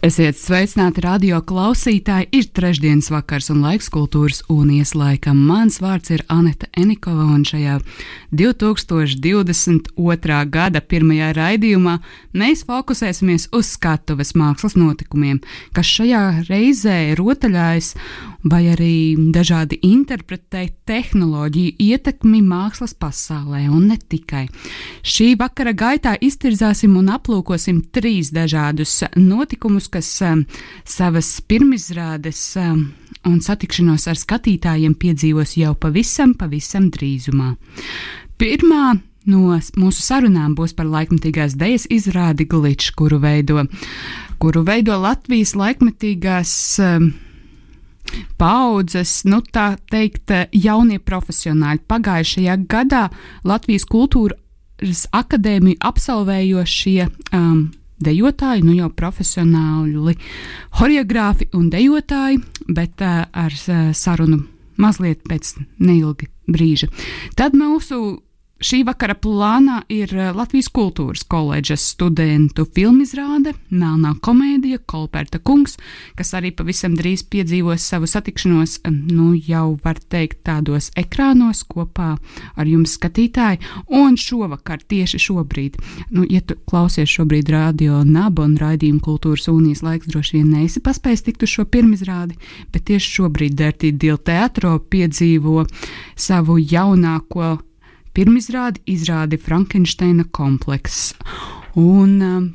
Esiet sveicināti radio klausītāji. Ir trešdienas vakars un laiks kultūras unijas laikam. Mans vārds ir Anita Enikova un šajā 2022. gada pirmajā raidījumā mēs fokusēsimies uz skatuves mākslas notikumiem, kas šajā reizē rotaļājas vai arī dažādi interpretē tehnoloģiju ietekmi mākslas pasaulē un ne tikai. Šī vakara gaitā iztirzāsim un aplūkosim trīs dažādus notikumus, kas um, savas pirmizrādes um, un satikšanos ar skatītājiem piedzīvos jau pavisam, pavisam drīzumā. Pirmā no mūsu sarunām būs par laikmatīgās dejas izrādi Glitch, kuru veido, kuru veido Latvijas laikmatīgās um, paudzes, nu tā teikt, jaunie profesionāļi. Pagājušajā gadā Latvijas kultūras akadēmiju absolvējošie um, dejotāji, nu jau profesionāli horeogrāfi un dejotāji, bet uh, ar uh, sarunu mazliet pēc neilga brīža. Tad mūsu Šī vakara plānā ir eh, Latvijas kultūras koledžas studentu filmizrāde Melnā komēdija Kolpērta kungs, kas arī pavisam drīz piedzīvos savu satikšanos, eh, nu jau var teikt, tādos ekrānos kopā ar jums skatītāji. Un šovakar, tieši šobrīd, nu, ja tu klausies šobrīd radio Naba un raidījumu kultūras unijas laiks, droši vien neesi paspējis tikt uz šo pirmizrādi, bet tieši šobrīd Dērtī Dila teatro piedzīvo savu jaunāko pirmizrādi izrādi Frankensteina komplekss. Un um,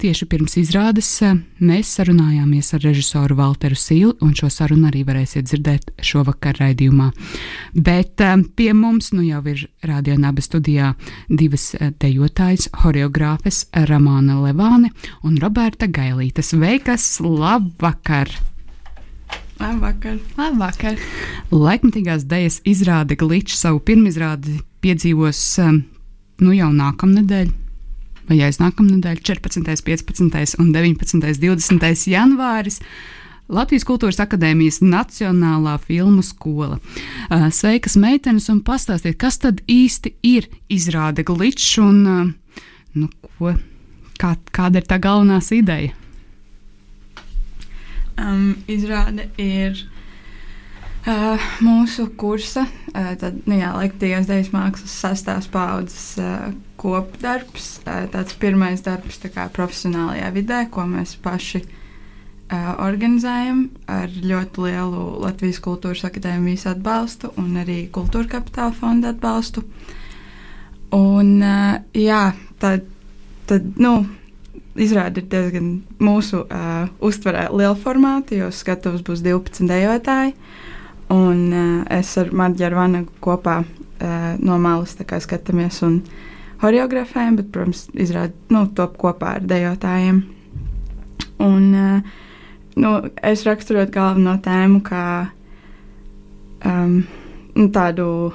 tieši pirms izrādes um, mēs sarunājāmies ar režisoru Walteru Sīlu, un šo sarunu arī varēsiet dzirdēt šovakar raidījumā. Bet um, pie mums nu jau ir radionāba studijā divas dejotājas, horeogrāfes Ramāna Levāne un Roberta Gailīta. Sveikas! Labvakar! Labvakar! Labvakar! Laikmatīgās dēļas izrāde Glitch savu pirmizrādi piedzīvos um, nu jau nākamnedēļ. Vai aiznākamnedēļ, 14., 15. un 19. 20. janvāris. Latvijas Kultūras Akadēmijas Nacionālā filmu skola. Uh, sveikas, meitenes, un pastāstiet, kas tad īsti ir izrāde glitch un uh, nu, ko, kā, kāda ir tā galvenās ideja? Um, izrāde ir uh, mūsu kursa, uh, tad, nu jā, laikmatīgās dēļas mākslas sastās paudzes uh, kopdarbs. Uh, tāds pirmais darbs tā kā profesionālajā vidē, ko mēs paši uh, organizējam ar ļoti lielu Latvijas kultūras akadēmijas atbalstu un arī kultūra kapitāla fonda atbalstu. Un, uh, jā, tad, tad, nu, izrāde ir diezgan mūsu uh, uztverē liela formāta, jo skatuvs būs 12 dejotāji. Un uh, es ar Marģeru Vanagu kopā uh, no malas skatāmies un horeografējam, bet, protams, izrāde nu, top kopā ar dejotājiem. Un, uh, nu, es raksturotu galveno tēmu kā um, tādu uh,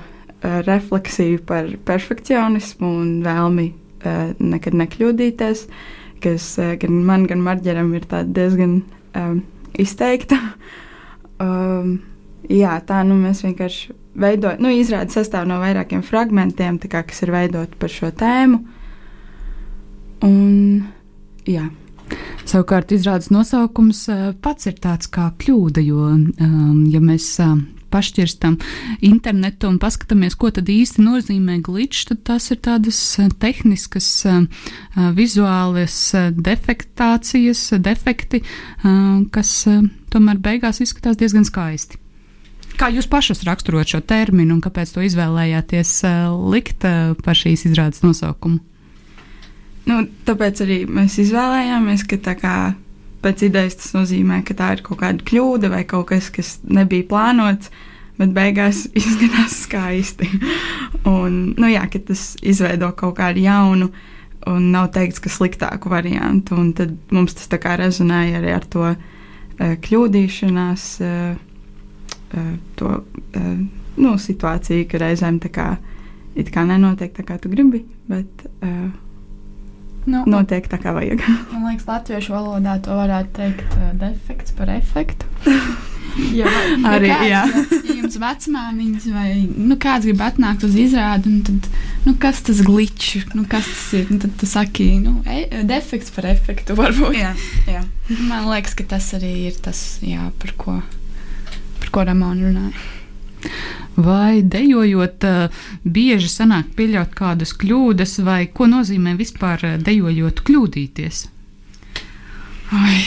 refleksiju par perfekcionismu un vēlmi uh, nekad nekļūdīties. Uh, kas eh, gan man, gan Marģeram ir diezgan um, izteikta. um, jā, tā nu mēs vienkārši veidojam, nu, izrādi sastāv no vairākiem fragmentiem, kā, kas ir veidoti par šo tēmu. Un, jā. Savukārt izrādes nosaukums uh, pats ir tāds kā kļūda, jo, um, ja mēs uh, pašķirstam internetu un paskatāmies, ko tad īsti nozīmē glitch, tad tas ir tādas eh, tehniskas, eh, eh, vizuālas defektācijas, defekti, kas tomēr beigās izskatās diezgan skaisti. Kā jūs pašas raksturot šo terminu un kāpēc to izvēlējāties likt par šīs izrādes nosaukumu? Nu, tāpēc arī mēs izvēlējāmies, ka tā kā pēc idejas tas nozīmē, ka tā ir kaut kāda kļūda vai kaut kas, kas nebija plānots. Bet beigās izskatās skaisti. un, nu, jā, ka tas izveido kaut kādu jaunu, un nav teikts, ka sliktāku variantu. Un tad mums tas tā kā rezonēja arī ar to kļūdīšanās, to nu, situāciju, ka reizēm tā kā, kā nenotiek tā, kā tu gribi, bet nu, notiek tā, kā vajag. Man liekas, latviešu valodā to varētu teikt defekts par efektu. jā, arī kāds, jā. ja jums vecmāmiņas vai nu, kāds grib atnākt uz izrādi, tad, nu, kas tas glitčs, nu, kas tas ir? Un tad tu saki, nu, e, defekts par efektu varbūt. Jā, jā. Man liekas, ka tas arī ir tas, jā, par ko, par ko Ramona runāja. Vai dejojot, bieži sanāk pieļaut kādas kļūdas, vai ko nozīmē vispār dejojot kļūdīties? Ai.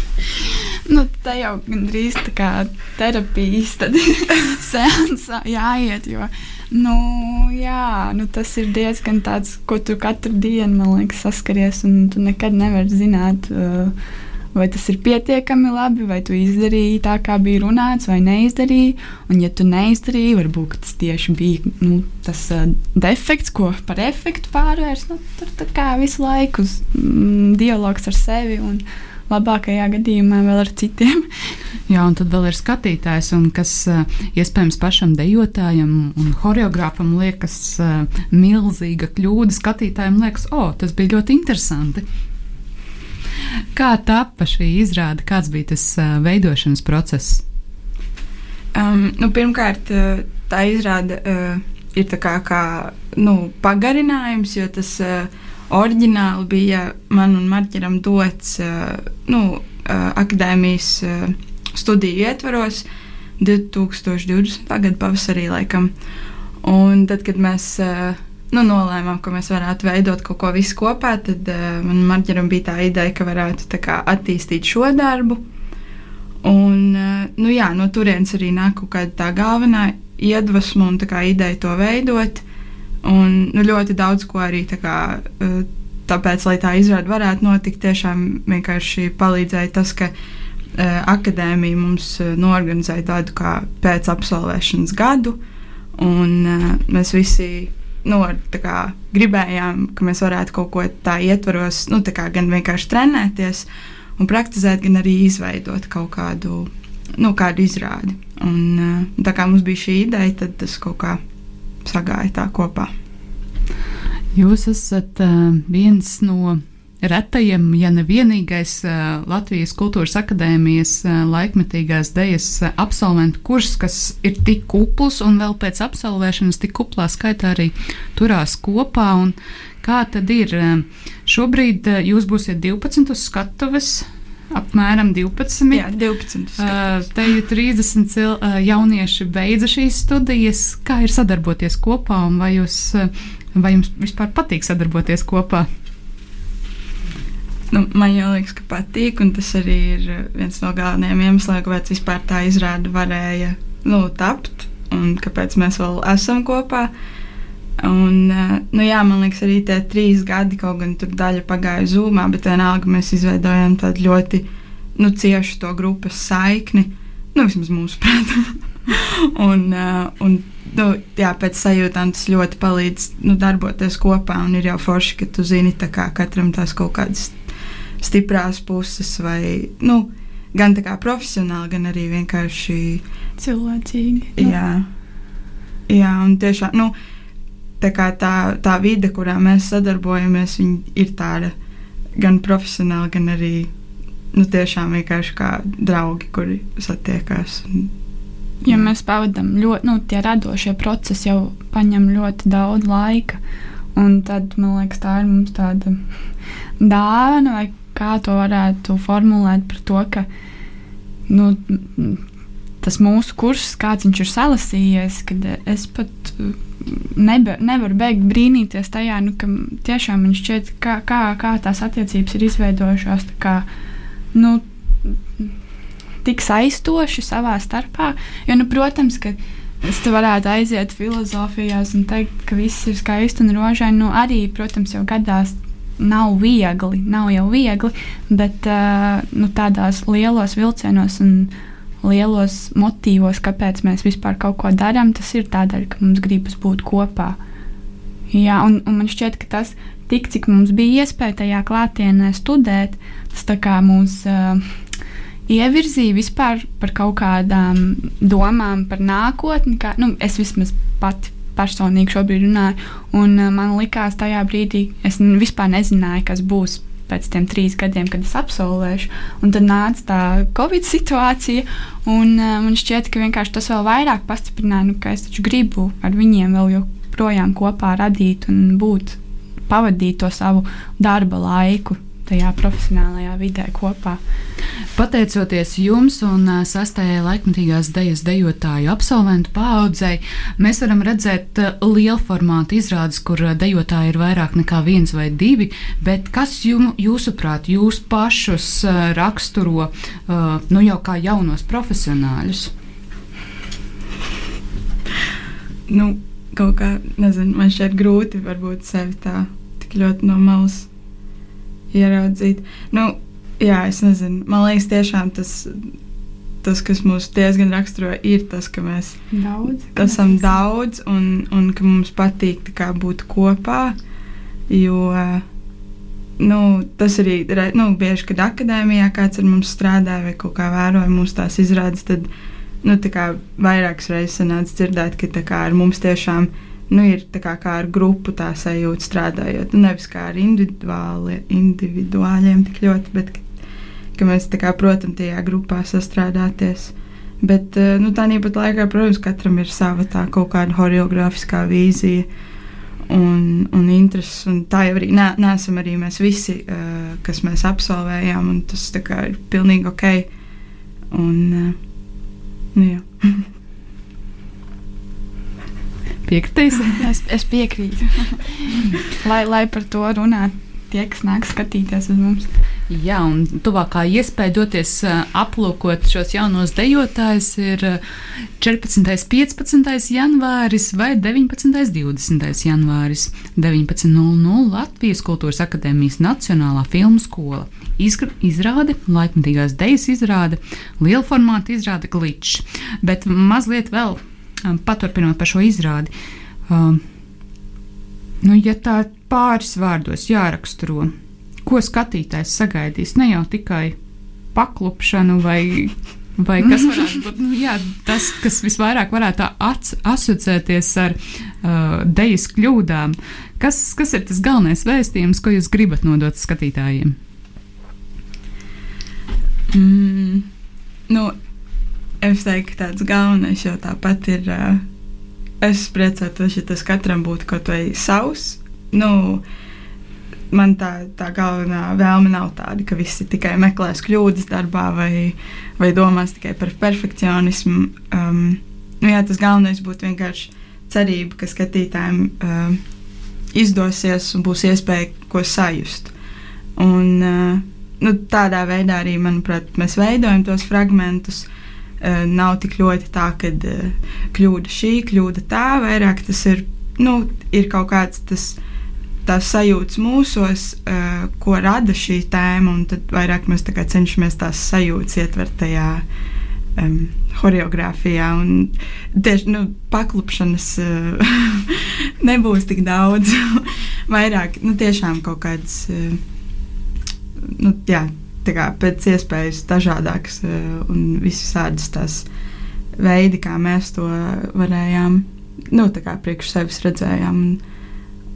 nu, tā jau gandrīz tā kā terapijas sēnesā jāiet. Jo, nu, jā, nu, tas ir diezgan tāds, ko tu katru dienu, liekas, saskaries, un tu nekad nevari zināt. Uh, vai tas ir pietiekami labi, vai tu izdarīji tā, kā bija runāts, vai neizdarīji. Un, ja tu neizdarīji, varbūt tas tieši bija nu, tas uh, defekts, ko par efektu pārvērst. Nu, tur tā kā visu laiku mm, dialogs ar sevi. Un, labākajā gadījumā vēl ar citiem. Jā, un tad vēl ir skatītājs, kas iespējams pašam dejotājam un choreogrāfam liekas milzīga kļūda. Skatītājam liekas, o, oh, tas bija ļoti interesanti. Kā tapa šī izrāde, kāds bija tas veidošanas process? Um, nu, pirmkārt, tā izrāde uh, ir tā kā, kā nu, pagarinājums, jo tas uh, oriģināli bija man un Marķeram dots uh, nu, uh, akadēmijas uh, studiju ietvaros 2020. gada pavasarī laikam. Un tad, kad mēs uh, nu, nolēmām, ka mēs varētu veidot kaut ko visu kopā, tad uh, man Marģeram bija tā ideja, ka varētu kā, attīstīt šo darbu. Un, uh, nu, jā, no turienes arī nāk kaut kāda tā galvenā iedvesma un kā, ideja to veidot. Un nu, ļoti daudz ko arī tā kā, uh, tāpēc, lai tā izrāde varētu notikt, tiešām vienkārši palīdzēja tas, ka uh, akadēmija mums uh, norganizēja tādu kā pēc absolvēšanas gadu. Un uh, mēs visi nu, kā, gribējām, ka mēs varētu kaut ko tādu ietvaros, nu, kā, gan vienkārši trenēties un praktizēt, gan arī izveidot kaut kādu, nu, kādu izrādi. Un, tā kā mums bija šī ideja, tad tas kaut kā sagāja tā kopā. Jūs esat uh, viens no retajiem, ja ne vienīgais Latvijas Kultūras Akadēmijas laikmetīgās dejas absolventu kurs, kas ir tik kupls un vēl pēc absolvēšanas tik kuplā skaitā arī turās kopā. Un kā tad ir? Šobrīd jūs būsiet 12 uz skatuves. Apmēram 12. Jā, 12. Uh, te jau 30 cil, uh, jaunieši beidza šīs studijas. Kā ir sadarboties kopā, un vai, jūs, vai jums vispār patīk sadarboties kopā? Nu, man jau liekas, ka patīk, un tas arī ir viens no galvenajiem iemesliem, kāpēc vispār tā izrāde varēja nu, tapt, un kāpēc mēs vēl esam kopā. Un, nu, jā, man liekas, arī tie trīs gadi, kaut gan tur daļa pagāja zūmā, bet vienalga mēs izveidojam tādu ļoti nu, ciešu to grupas saikni, nu, vismaz mūsu prātā. un, un nu, jā, pēc sajūtām tas ļoti palīdz nu, darboties kopā, ir jau forši, ka tu zini, kā katram tās kaut kādas stiprās puses, vai nu, gan tā kā profesionāli, gan arī vienkārši cilvēcīgi. Jā, jā un tiešām nu, tā, tā, tā vide, kurā mēs sadarbojamies, ir tāda gan profesionāli, gan arī nu, tiešām vienkārši kā draugi, kuri satiekās. Un, ja mēs pavadām ļoti, nu, tie radošie procesi jau paņem ļoti daudz laika. Un tad, man liekas, tā ir mums tāda dāvana vai kā to varētu formulēt par to, ka nu, tas mūsu kurs, kāds viņš ir salasījies, kad es pat nebe, nevaru beigt brīnīties tajā, nu, ka tiešām man šķiet, kā, kā, kā tās attiecības ir izveidojušās. Kā, nu, Tik saistoši savā starpā. Jo, nu, protams, ka es te varētu aiziet filozofijās un teikt, ka viss ir skaisti un rožaini. Nu, arī, protams, jau gadās nav viegli, nav jau viegli, bet uh, nu, tādās lielos vilcienos un lielos motīvos, kāpēc mēs vispār kaut ko darām, tas ir tādēļ, ka mums gribas būt kopā. Jā, un, un man šķiet, ka tas, tik cik mums bija iespēja tajā klātienē studēt, tas tā kā mūs uh, ievirzīja vispār par kaut kādām domām par nākotni. Kā, nu, es vismaz pati personīgi šobrīd runāju, un uh, man likās tajā brīdī, es vispār nezināju, kas būs pēc tiem trīs gadiem, kad es absolvēšu. Un tad nāca tā Covid situācija, un uh, man šķiet, ka tas vēl vairāk pastiprināja, nu, ka es taču gribu ar viņiem vēl joprojām kopā radīt un būt, pavadīt to savu darba laiku tajā profesionālajā vidē kopā. Pateicoties jums un sastajai laikmatīgās dejas dejotāju absolventu paudzei, mēs varam redzēt lielu formātu izrādes, kur dejotāji ir vairāk nekā viens vai divi. Bet kas jum, jūsuprāt, jūs pašus raksturo nu jau kā jaunos profesionāļus? Nu, kaut kā, nezinu, man šķiet grūti varbūt sevi tā tik ļoti no malas ieraudzīt. Nu, jā, es nezinu. Man liekas, tiešām tas, tas kas mūs diezgan raksturo, ir tas, ka mēs daudz, esam daudz un, un ka mums patīk kā, būt kopā. Jo nu, tas arī nu, bieži, kad akadēmijā kāds ar mums strādā vai kaut kā vēroja mūsu tās izrādes, tad nu, vairākas reizes sanāca dzirdēt, ka kā, ar mums tiešām ir nu, ir kā, kā ar grupu tā sajūta strādājot. Nu, nevis kā ar individuāļiem tik ļoti, bet ka, mēs, kā, protams, tajā grupā sastrādāties. Bet eh, nu, tā nīpat laikā, protams, katram ir sava tā kaut kāda horeogrāfiskā vīzija un, un intereses. Un tā jau arī nē, nesam arī mēs visi, uh, kas mēs absolvējām, un tas kā, ir pilnīgi ok. Un, uh, nu, jā. Piekritīs? es, es piekrītu. lai, lai par to runātu tie, kas nāk skatīties uz mums. Jā, un tuvākā iespēja doties uh, aplūkot šos jaunos dejotājus ir 14. un 15. janvāris vai 19. un 20. janvāris 19.00 Latvijas Kultūras Akadēmijas Nacionālā filmu skola. Izgra izrāde, laikmatīgās dejas izrāde, liela formāta izrāde glitch, bet mazliet vēl paturpinot par šo izrādi. Um, nu, ja tā pāris vārdos jāraksturo, ko skatītājs sagaidīs, ne jau tikai paklupšanu vai, vai kas varētu būt nu, jā, tas, kas visvairāk varētu asociēties ar uh, dejas kļūdām. Kas, kas ir tas galvenais vēstījums, ko jūs gribat nodot skatītājiem? Mm, nu, Es teiktu, ka tāds galvenais jau tāpat ir. Uh, es priecātos, ja tas katram būtu kaut vai savs. Nu, man tā, tā galvenā vēlme nav tāda, ka visi tikai meklēs kļūdas darbā vai, vai domās tikai par perfekcionismu. Um, nu, jā, tas galvenais būtu vienkārši cerība, ka skatītājiem um, izdosies un būs iespēja ko sajust. Un, uh, nu, tādā veidā arī, manuprāt, mēs veidojam tos fragmentus. Eh, nav tik ļoti tā, ka eh, kļūda šī, kļūda tā, vairāk tas ir, nu, ir kaut kāds tas. Tās sajūtas mūsos, uh, ko rada šī tēma, un tad vairāk mēs cenšamies tās sajūtas ietvert tajā um, choreogrāfijā. Tieši nu, paklupšanas nebūs tik daudz. vairāk nu, tiešām kaut kādas. Nu, jā, kā, pēc iespējas dažādākas eh, un visādas tās veidi, kā mēs to varējām, nu, tā kā priekš sevis redzējām un,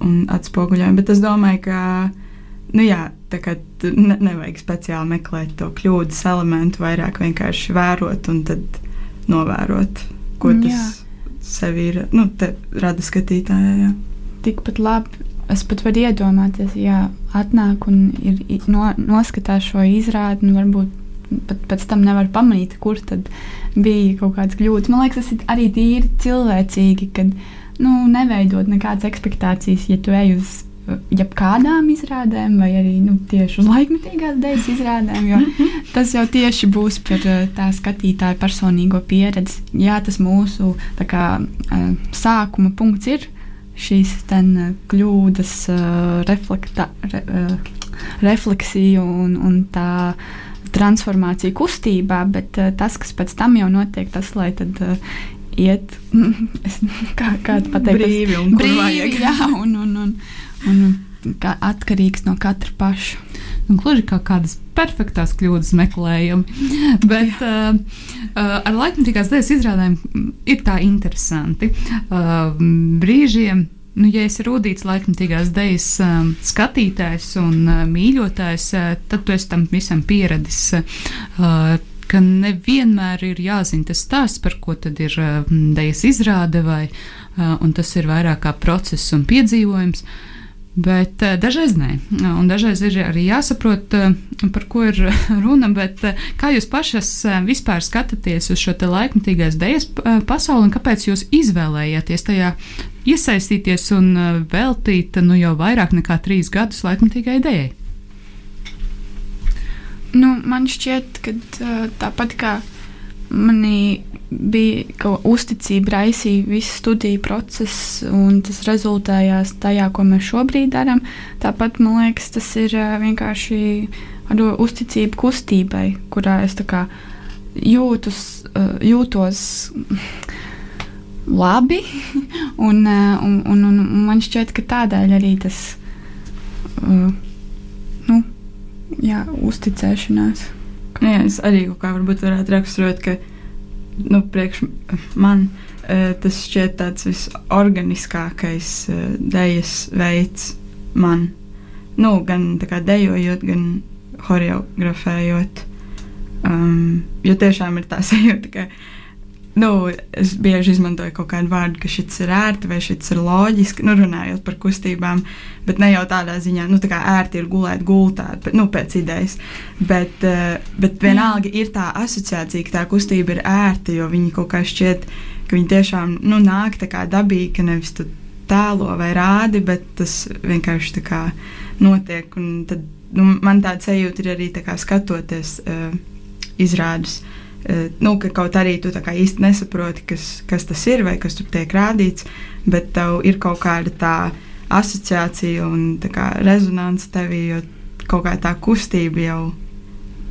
un atspoguļojām. Bet es domāju, ka, nu jā, tā kā ne, nevajag speciāli meklēt to kļūdas elementu, vairāk vienkārši vērot un tad novērot, ko tas jā. sev ir, nu, te rada skatītājai. Tikpat labi es pat varu iedomāties, ja atnāk un ir, no, noskatās šo izrādi, un varbūt pat pēc tam nevar pamanīt, kur tad bija kaut kādas kļūdas. Man liekas, tas ir arī tīri cilvēcīgi, kad nu, neveidot nekādas expectācijas, ja tu ej uz jebkādām izrādēm, vai arī nu, tieši uz laikmetīgās dēļas izrādēm, jo tas jau tieši būs par tā skatītāja personīgo pieredzi. Jā, tas mūsu kā, sākuma punkts ir šīs ten, eh, kļūdas, uh, reflekta, re, uh, refleksija un, un tā transformācija kustībā, bet tas, kas pēc tam jau notiek, tas, lai tad iet, kā, kā pateikt, brīvi un brīvi, jā, un, un, un, un, un kā atkarīgs no katra paša. Gluži kā kādas perfektas kļūdas meklējumi. Bet uh, uh, ar laikmatīgās dēļas izrādēm ir tā interesanti. Uh, brīžiem nu, ja esi rūtīts laikmatīgās dēļas um, skatītājs un uh, mīļotājs, uh, tad tu esi tam visam pieradis. Uh, ka nevienmēr ir jāzina tas stāsts, par ko tad ir uh, dēļas izrāde, vai uh, tas ir vairāk kā process un piedzīvojums. Bet uh, dažreiz nē, un dažreiz ir arī jāsaprot, uh, par ko ir runa. Bet, uh, kā jūs pašas vispār skatāties uz šo laikmatīgās dēļas pasauli un kāpēc jūs izvēlējāties tajā iesaistīties un veltīt nu, jau vairāk nekā trīs gadus laikmatīgai idejai? Nu, man šķiet, ka tāpat kā manī bija kaut kāda uzticība, raisīja visu studiju procesu, un tas rezultējās tajā, ko mēs šobrīd darām. Tāpat man liekas, tas ir vienkārši ar uzticību kustībai, kurā es jūtus, jūtos labi. Un, un, un, un man šķiet, ka tādēļ arī tas nu, jā, uzticēšanās. Nu, jā, es arī kaut kā varētu raksturot, ka nu, priekš man uh, tas šķiet tāds visorganiskākais uh, dejas veids man. Nu, gan kā, dejojot, gan choreografējot. Um, jo tiešām ir tā sajūta, ka nu, es bieži izmantoju kaut kādu vārdu, ka šis ir ērti vai šis ir loģiski, nu, runājot par kustībām, bet ne jau tādā ziņā, nu, tā kā ērti ir gulēt gultā, nu, pēc idejas. Bet, uh, bet vienalga ir tā asociācija, ka tā kustība ir ērta, jo viņi kaut kā šķiet, ka viņi tiešām, nu, nāk tā kā dabīgi, ka nevis tu tēlo vai rādi, bet tas vienkārši tā kā notiek, un tad, nu, man tāda sajūta ir arī tā kā skatoties uh, izrādus. Uh, Eh, nu, ka kaut arī tu īsti nesaproti, kas, kas tas ir vai kas tur tiek rādīts, bet tev ir kaut kāda tā asociācija un tā rezonance tevī, jo kaut kā tā kustība jau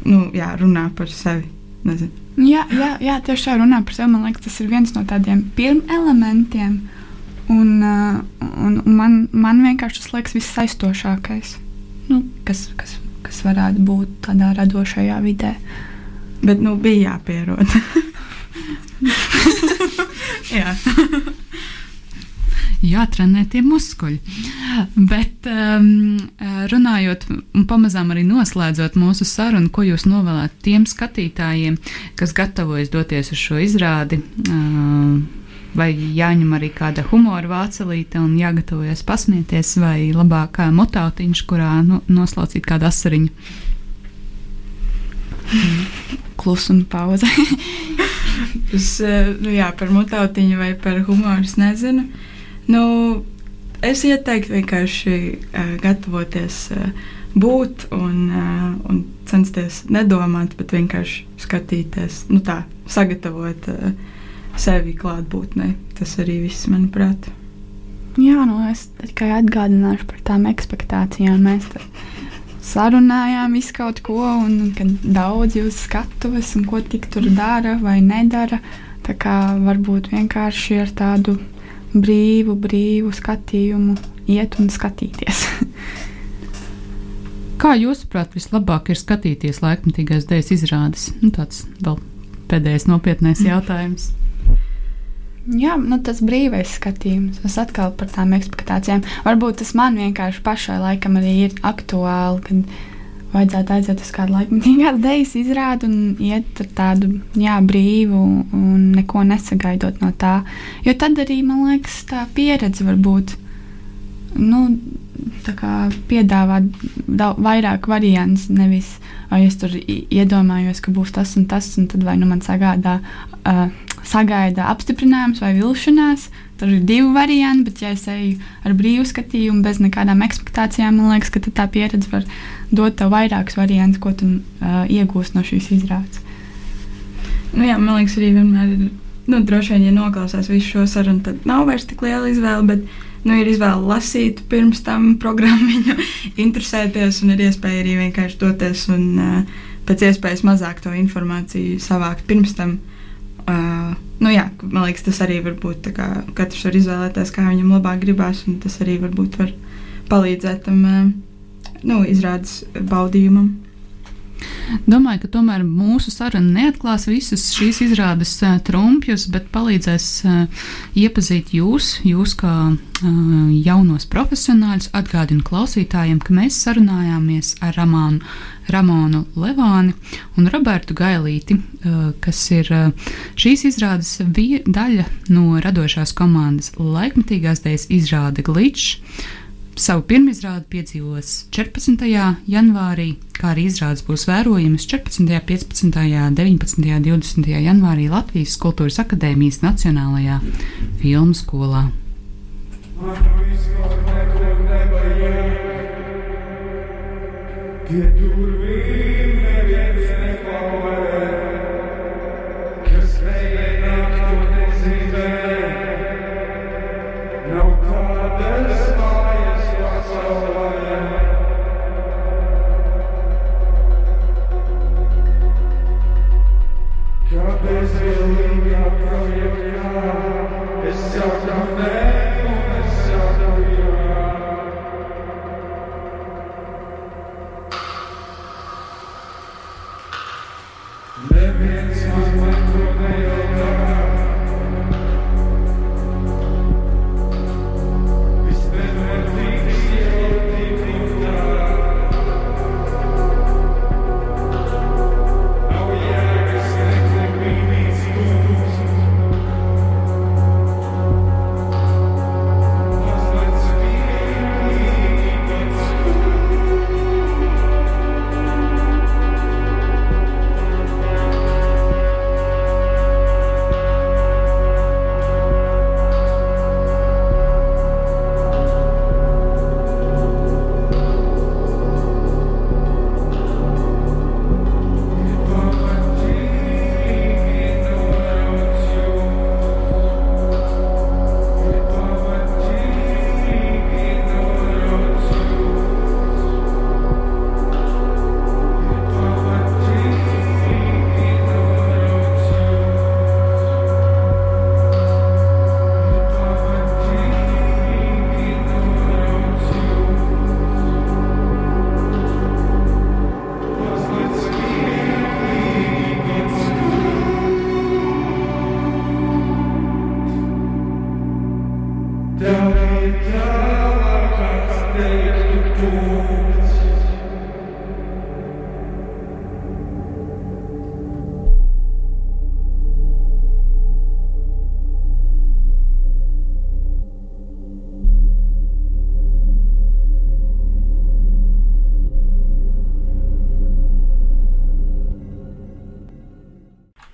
nu, jā, runā par sevi. Nezinu. Jā, jā, jā, tieši tā runā par sevi. Man liekas, tas ir viens no tādiem pirmelementiem. Un, uh, un, un man, man vienkārši tas liekas vissaistošākais, nu, kas, kas, kas varētu būt tādā radošajā vidē. Uh, Bet nu, bija jāpierod. Jā. Jātrenē tie muskuļi. Bet um, runājot un pamazām arī noslēdzot mūsu sarunu, ko jūs novēlētu tiem skatītājiem, kas gatavojas doties uz šo izrādi, um, vai jāņem arī kāda humora vācelīte un jāgatavojas pasmieties, vai labāk motātiņš, kurā nu, noslaucīt kādu asariņu. Klusuma pauze. es, eh, nu jā, par mutautiņu vai par humoru es nezinu. Nu, es ieteiktu vienkārši uh, gatavoties uh, būt un, uh, un censties nedomāt, bet vienkārši skatīties, nu tā, sagatavot uh, sevi klātbūtnē. Tas arī viss, manuprāt. Jā, nu es tikai atgādināšu par tām expectācijām. Mēs sarunājām visu kaut ko, un kad daudz jūs skatuves, un ko tik tur dara vai nedara. Tā kā varbūt vienkārši ar tādu brīvu, brīvu skatījumu iet un skatīties. Kā jūsuprāt, vislabāk ir skatīties laikmatīgās dēļas izrādes? Nu, tāds vēl pēdējais nopietnais jautājums. Jā, nu, tas brīvais skatījums. Es atkal par tām ekspektācijām. Varbūt tas man vienkārši pašai laikam arī ir aktuāli, kad vajadzētu aiziet uz kādu laikmatīgās dēļas izrādi un iet ar tādu jā, brīvu un neko nesagaidot no tā. Jo tad arī, man liekas, tā pieredze var būt. Nu, piedāvāt daudz, vairāk variantus. Nevis, vai es tur iedomājos, ka būs tas un tas, un tad vai nu man sagādā uh, sagaida apstiprinājums vai vilšanās. Tur ir divi varianti, bet, ja es eju ar brīvu skatījumu, bez nekādām expectācijām, man liekas, ka tā pieredze var dot tev vairākus variantus, ko tu uh, iegūsi no šīs izrādes. Nu, jā, man liekas, arī vienmēr ir. Nu, droši vien, ja noklausās visu šo sarunu, tad nav vairs tik liela izvēle. Bet nu, ir izvēle lasīt pirms tam programmu, interesēties, un ir iespēja arī vienkārši doties un uh, pēc iespējas mazāk to informāciju savākt pirms tam. Uh, nu jā, man liekas, tas arī var būt. Kā, katrs var izvēlēties, kā viņam labāk gribās, un tas arī varbūt var palīdzēt tam uh, nu, izrādes baudījumam. Domāju, ka tomēr mūsu saruna neatklās visus šīs izrādes uh, trumpjus, bet palīdzēs uh, iepazīt jūs, jūs kā uh, jaunos profesionāļus. Atgādinu klausītājiem, ka mēs sarunājāmies ar Ramānu, Ramonu Levāni un Robertu Gailīti, kas ir šīs izrādes daļa no radošās komandas laikmatīgās dēļas izrāde Glitch. Savu pirmizrādi piedzīvos 14. janvārī, kā arī izrādes būs vērojamas 14., 15., 19. un 20. janvārī Latvijas Kultūras Akadēmijas Nacionālajā filmu skolā. Pie durvīm saku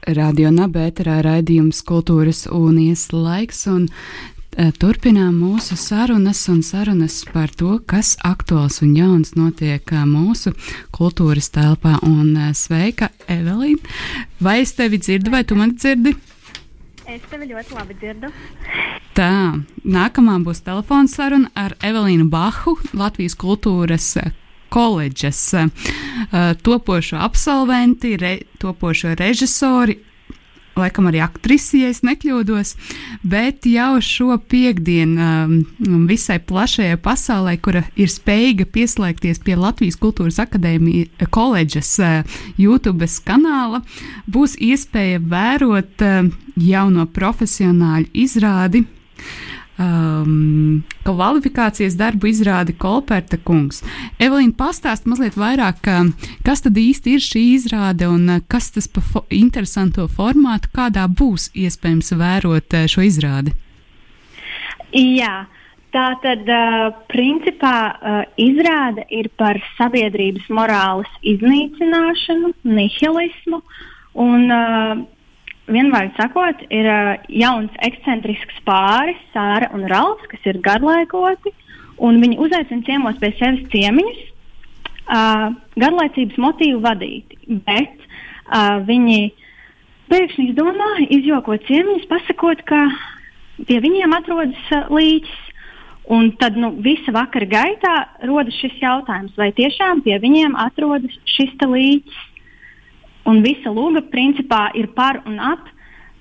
Radio Nabērā raidījums Kultūras unijas laiks, un turpinām mūsu sarunas un sarunas par to, kas aktuāls un jauns notiek mūsu kultūras telpā. Un sveika, Evelīna! Vai es tevi dzirdu, vai tu mani dzirdi? Es tevi ļoti labi dzirdu. Tā, nākamā būs telefona saruna ar Evelīnu Bahu, Latvijas kultūras koledžas uh, topošo absolventi, re, topošo režisori. Laikam arī aktrisi, ja nekļūdos, bet jau šo piekdienu um, visai plašajai pasaulē, kura ir spējīga pieslēgties pie Latvijas Kultūras Akadēmijas koledžas uh, YouTube kanāla, būs iespēja vērot uh, jauno profesionāļu izrādi um, kvalifikācijas darbu izrādi Kolperta kungs. Evelīna, pastāst mazliet vairāk, kas tad īsti ir šī izrāde un kas tas pa fo interesanto formātu, kādā būs iespējams vērot šo izrādi? Jā. Tā tad, uh, principā, uh, izrāde ir par sabiedrības morāles iznīcināšanu, nihilismu. Un, uh, vienvārds sakot, ir uh, jauns ekscentrisks pāris, Sāra un Ralfs, kas ir garlaikoti. Viņi uzaicina ciemos pie sevis ciemiņus, uh, garlaicības motīvu vadīti. Bet uh, viņi pēkšņi izdomā izjokot ciemiņus, pasakot, ka pie viņiem atrodas uh, līķis. Un tad nu, visa vakara gaitā rodas šis jautājums, vai tiešām pie viņiem atrodas šis līķis. Un visa lūga principā ir par un ap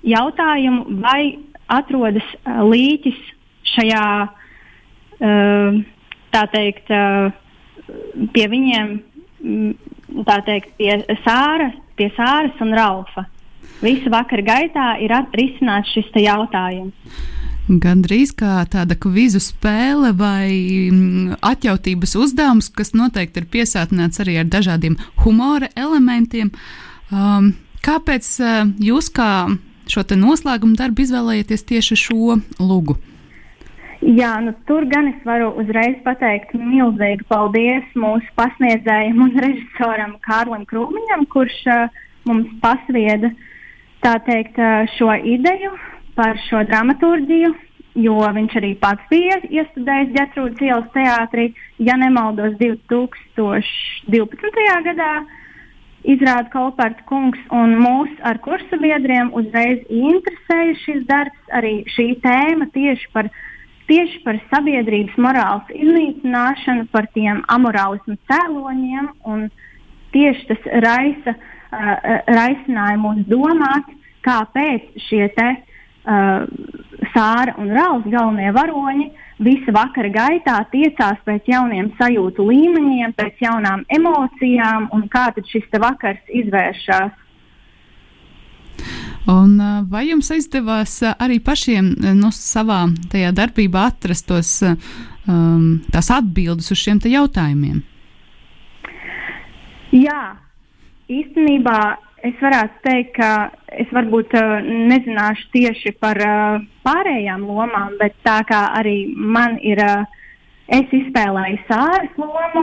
jautājumu, vai atrodas uh, līķis šajā, uh, tā teikt, uh, pie viņiem, tā teikt, pie Sāra, pie Sāras un Raufa. Visu vakaru gaitā ir risināts šis jautājums. Gandrīz kā tāda kvizu spēle vai atjautības uzdevums, kas noteikti ir piesātināts arī ar dažādiem humora elementiem. Um, kāpēc uh, jūs kā šo noslēguma darbu izvēlējāties tieši šo lugu? Jā, nu, tur gan es varu uzreiz pateikt milzīgu paldies mūsu pasniedzējiem un režisoram Kārlim Krūmiņam, kurš uh, mums pasvieda teikt, uh, šo ideju par šo dramaturgiju, jo viņš arī pats bija iestudējis Getrūdas ielas teātrī, ja nemaldos, 2012. gadā. Izrāda Kalpārta kungs un mūs ar kursu biedriem uzreiz interesēja šis darbs, arī šī tēma tieši par uh, tieši par sabiedrības morāles iznīcināšanu, par tiem amorālismu cēloņiem. Tieši tas raisa, uh, raisināja mūs domāt, kāpēc šie te, uh, sāra un rāles galvenie varoņi visa vakara gaitā tiecās pēc jauniem sajūtu līmeņiem, pēc jaunām emocijām un kā tad šis vakars izvēršas. Un, vai jums izdevās arī pašiem nu, savā darbībā atrast tos, um, tās atbildes uz šiem jautājumiem? Jā, īstenībā es varētu teikt, ka es varbūt uh, nezināšu tieši par uh, pārējām lomām, bet tā kā arī man ir. Uh, Es izspēlēju sāras lomu,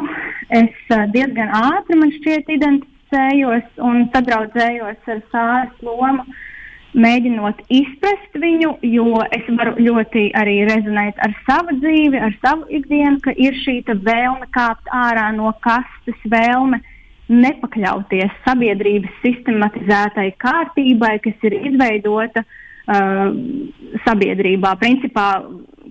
es uh, diezgan ātri man šķiet identificējos un sadraudzējos ar sāras lomu. Uh, mēģinot izprast viņu, jo es varu ļoti arī rezonēt ar savu dzīvi, ar savu ikdienu, ka ir šī vēlme kāpt ārā no kastes, vēlme nepakļauties sabiedrības sistematizētai kārtībai, kas ir izveidota uh, sabiedrībā, principā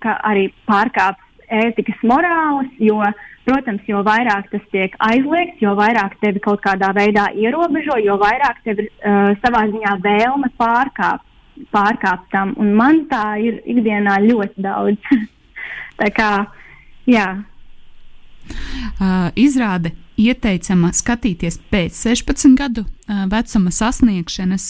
arī pārkāpts ētikas morāles, jo Protams, jo vairāk tas tiek aizliegts, jo vairāk tevi kaut kādā veidā ierobežo, jo vairāk tev ir uh, savā ziņā vēlme pārkāpt, pārkāpt tam. Un man tā ir ikdienā ļoti daudz. tā kā, jā. Uh, izrāde ieteicama skatīties pēc 16 gadu vecuma sasniegšanas.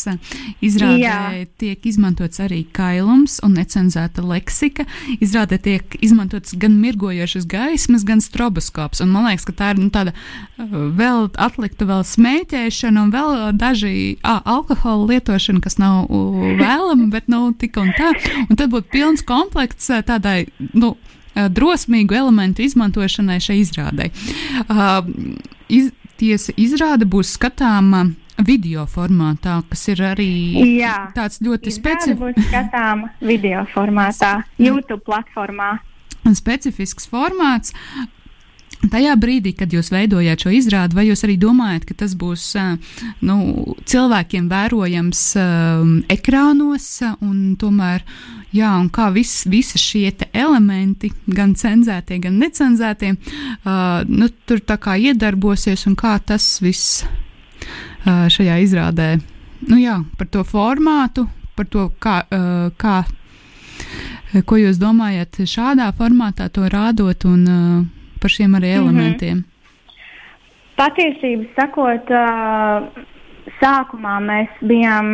Izrādē Jā. tiek izmantots arī kailums un necenzēta leksika. Izrādē tiek izmantots gan mirgojošas gaismas, gan stroboskops. Un man liekas, ka tā ir nu, tāda vēl atlikta vēl smēķēšana un vēl daži à, alkohola lietošana, kas nav vēlama, bet nu tik un tā. Un tad būtu pilns komplekts tādai, nu, drosmīgu elementu izmantošanai šai izrādē. Uh, iz, tiesa izrāde būs skatāma video formātā, kas ir arī Jā, tāds ļoti specifisks. Tā būs skatāma video formātā, YouTube platformā. Specifisks formāts, Tajā brīdī, kad jūs veidojāt šo izrādi, vai jūs arī domājat, ka tas būs nu, cilvēkiem vērojams um, ekrānos, un tomēr, jā, un kā vis, visi šie elementi, gan cenzētie, gan necenzētie, uh, nu, tur tā kā iedarbosies, un kā tas viss uh, šajā izrādē, nu jā, par to formātu, par to, kā, uh, kā ko jūs domājat šādā formātā to rādot, un uh, par šiem arī mhm. elementiem? Mm -hmm. Patiesībā sakot, sākumā mēs bijām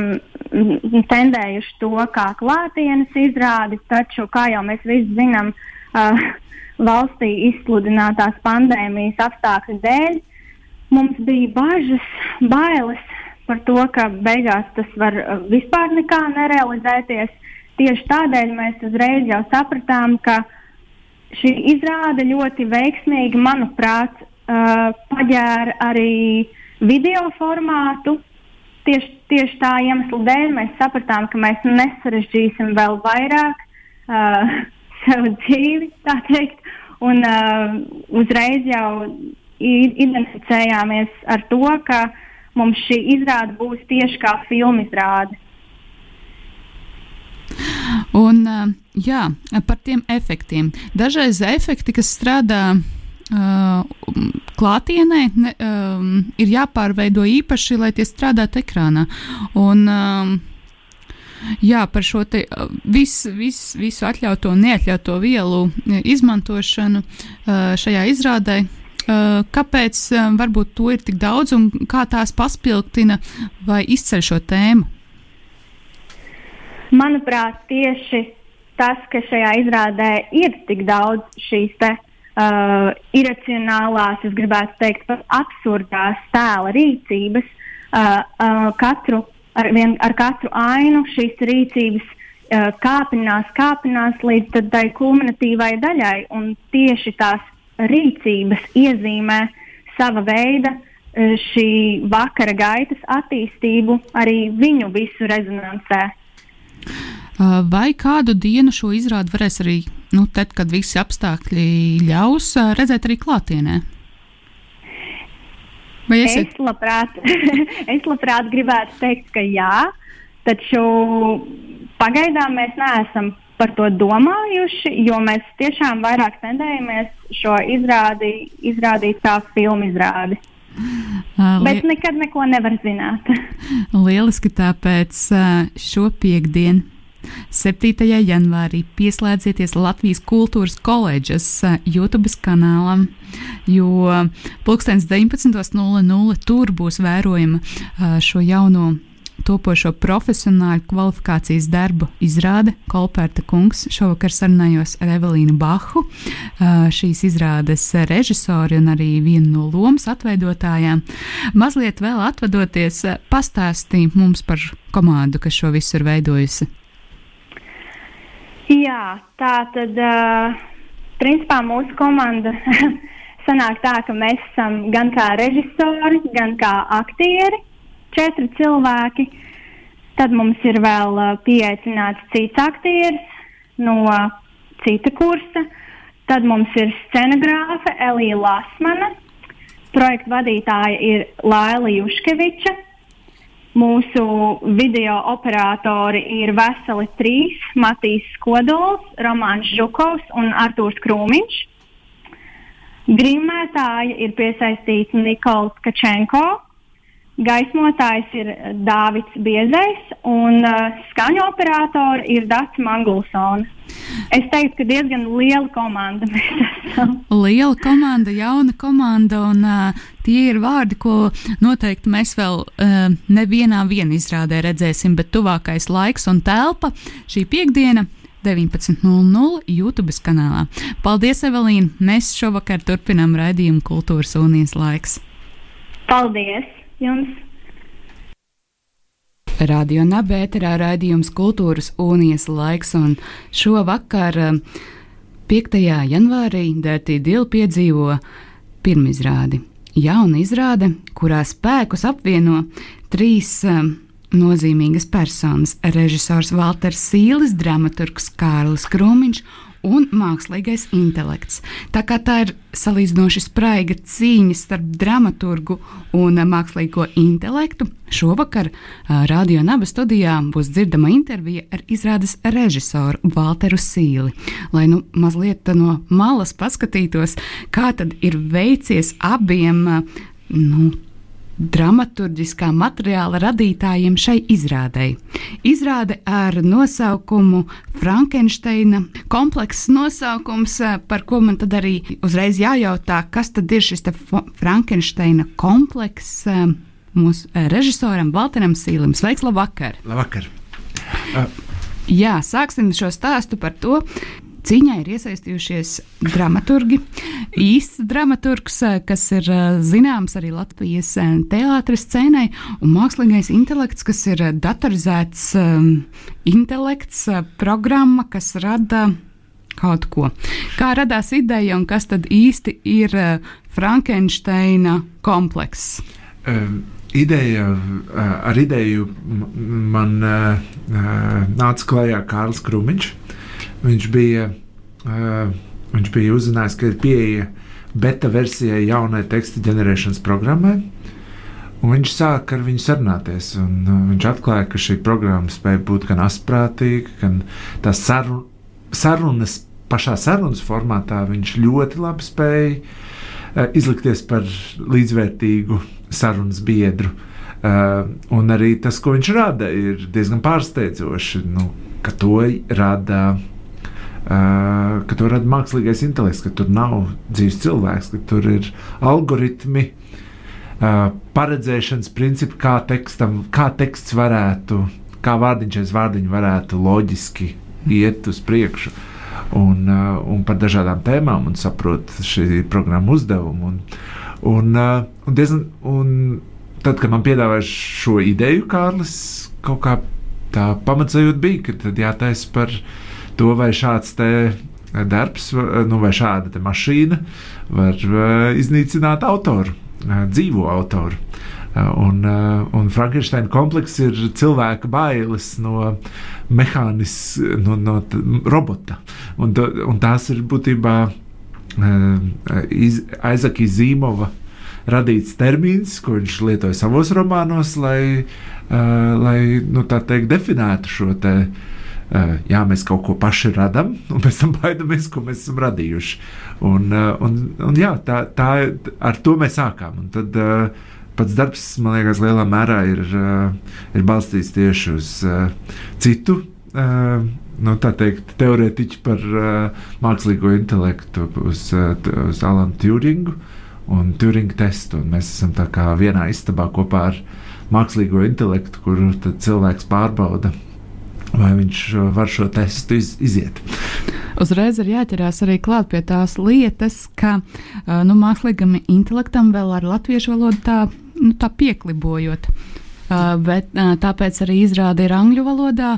tendējuši to kā klātienes izrādi, taču, kā jau mēs visi zinām, valstī izsludinātās pandēmijas apstākļu dēļ, mums bija bažas, bailes par to, ka beigās tas var vispār nekā nerealizēties. Tieši tādēļ mēs uzreiz jau sapratām, ka uh, šī izrāde ļoti veiksmīgi, manuprāt, uh, paģēra arī video formātu. Tieši, tieši tā iemesla dēļ mēs sapratām, ka mēs nesarežģīsim vēl vairāk uh, savu dzīvi, tā teikt, un uh, uzreiz jau identificējāmies ar to, ka mums šī izrāde būs tieši kā filmu izrāde. Un, jā, par tiem efektiem. Dažreiz efekti, kas strādā uh, klātienē, ne, um, ir jāpārveido īpaši, lai tie strādātu ekrānā. Un, um, Jā, par šo te vis, vis, visu atļautu un neatļautu vielu izmantošanu šajā izrādē kāpēc varbūt to ir tik daudz un kā tās paspilgtina vai izceļ šo tēmu? Manuprāt, tieši tas, ka šajā izrādē ir tik daudz šīs te, uh, iracionālās, es gribētu teikt, pat absurdās tēla rīcības, uh, uh, katru, ar, vien, ar katru ainu šīs rīcības uh, kāpinās, kāpinās līdz tai kulminatīvai daļai, un tieši tās rīcības iezīmē sava veida uh, šī vakara gaitas attīstību arī viņu visu rezonansē. Uh, vai kādu dienu šo izrādi varēs arī, nu, tad, kad visi apstākļi ļaus, uh, redzēt arī klātienē? Vai esiet? es, labprāt, es labprāt gribētu teikt, ka jā, taču pagaidām mēs neesam par to domājuši, jo mēs tiešām vairāk tendējamies šo izrādi izrādīt kā filmu izrādi. Uh, Bet nekad neko nevar zināt. Lieliski, tāpēc šo piekdienu 7. janvārī pieslēdzieties Latvijas Kultūras koledžas eh, YouTube kanālam, jo 19.00 tur būs vērojama eh, šo jauno topošo profesionāļu kvalifikācijas darbu izrāde Kolpērta kungs. Šovakar sarunājos ar Evelīnu Bahu, eh, šīs izrādes režisori un arī vienu no lomas atveidotājām. Mazliet vēl atvadoties, pastāstīja mums par komandu, kas šo visu ir veidojusi. Jā, tā tad, uh, principā, mūsu komanda sanāk tā, ka mēs esam gan kā režisori, gan kā aktieri, četri cilvēki. Tad mums ir vēl uh, pieaicināts cits aktieris no uh, cita kursa. Tad mums ir scenogrāfe Elija Lasmana, projekta vadītāja ir Laila Juškeviča, Mūsu video operatori ir veseli trīs - Matīs Skodols, Romanis Žukovs un Artūrs Krūmiņš. Grimētāji ir piesaistīts Nikols Kačenko, gaismotājs ir Dāvids Biezais un uh, skaņu operatori ir Dārts Mangulsons. Es teiktu, ka diezgan liela komanda mēs esam. Liela komanda, jauna komanda, un uh, tie ir vārdi, ko noteikti mēs vēl uh, nevienā izrādē redzēsim, bet tuvākais laiks un telpa šī piekdiena. 19.00 YouTube kanālā. Paldies, Evelīna! Mēs šovakar turpinām raidījumu Kultūras Unijas laiks. Paldies! jums! Radio Nabērā raidījums Kultūras Unijas laiks, un šovakar, 5. janvārī, Dārtī Dila piedzīvo pirmizrādi. Jauna izrāde, kurā spēkus apvieno trīs um, nozīmīgas personas - režisors Walters Sīlis, dramaturgs Kārlis Krūmiņš un mākslīgais intelekts. Tā kā tā ir salīdzinoši spraiga cīņa starp dramaturgu un mākslīgo intelektu, šovakar Radio Naba studijā būs dzirdama intervija ar izrādes režisoru Walteru Sīli. Lai nu mazliet no malas paskatītos, kā tad ir veicies abiem nu, dramaturgiskā materiāla radītājiem šai izrādei. Izrāde ar nosaukumu Frankensteina komplekss nosaukums, eh, par ko man tad arī uzreiz jājautā, kas tad ir šis Frankensteina komplekss eh, mūsu eh, režisoram Valteram Sīlim. Sveiks, labvakar! Labvakar! Uh. Jā, sāksim šo stāstu par to, Cīņā ir iesaistījušies dramaturgi. Īsts dramaturgs, eh, kas ir eh, zināms arī Latvijas eh, teātris scēnai, un mākslīgais intelekts, kas ir datorizēts um, intelekts, programma, kas rada kaut ko. Kā radās ideja un kas tad īsti ir Frankensteina komplekss? Um ideja, ar ideju man uh, nāca klajā Kārlis Krūmiņš. Viņš bija, uh, viņš bija uzzinājis, ka ir pieeja beta versijai jaunai teksta ģenerēšanas programmai. Viņš sāka ar viņu sarunāties. Un, viņš atklāja, ka šī programma spēja būt gan asprātīga, gan tās sarun, sarunas, pašā sarunas formātā viņš ļoti labi spēja uh, izlikties par līdzvērtīgu sarunas biedru. Uh, un arī tas, ko viņš rada, ir diezgan pārsteidzoši. Nu, ka to rada ka to rada mākslīgais intelekts, ka tur nav dzīves cilvēks, ka tur ir algoritmi, uh, paredzēšanas principi, kā, tekstam, kā teksts varētu, kā vārdiņš aiz vārdiņa varētu loģiski iet uz priekšu. Un, uh, un par dažādām tēmām, un saprot šī programma uzdevumu. Un, un, un, diezgan, un tad, kad man piedāvāja šo ideju, Kārlis, kaut kā tā pamatsajūta bija, ka tad jātaisa par viņa to, vai šāds darbs, nu, vai šāda mašīna var uh, iznīcināt autoru, uh, dzīvo autoru. Uh, un, un Frankensteina komplekss ir cilvēka bailes no mehānisma, no, no robota. Un, un tās ir būtībā Aizaka Zīmova radīts termins, ko viņš lietoja savos romānos, lai, lai nu, teikt, definētu šo te, Uh, jā, mēs kaut ko paši radām, un pēc tam baidamies, ko mēs esam radījuši. Un, uh, un, un jā, tā, tā, ar to mēs sākām. Un tad uh, pats darbs, man liekas, lielā mērā ir, ir balstīts tieši uz citu. Nu, tā teikt, teorētiķi par uh, mākslīgo intelektu, uz, uh, uz Alanu Turingu un Turinga testu. Un mēs esam vienā istabā kopā ar mākslīgo intelektu, kuru cilvēks pārbauda vai viņš uh, var šo testu iz, iziet. Uzreiz ir jāķerās arī klāt pie tās lietas, ka uh, nu, mākslīgam intelektam vēl ar latviešu valodu tā, nu, tā pieklibojot. Uh, bet uh, tāpēc arī izrāda ir angļu valodā.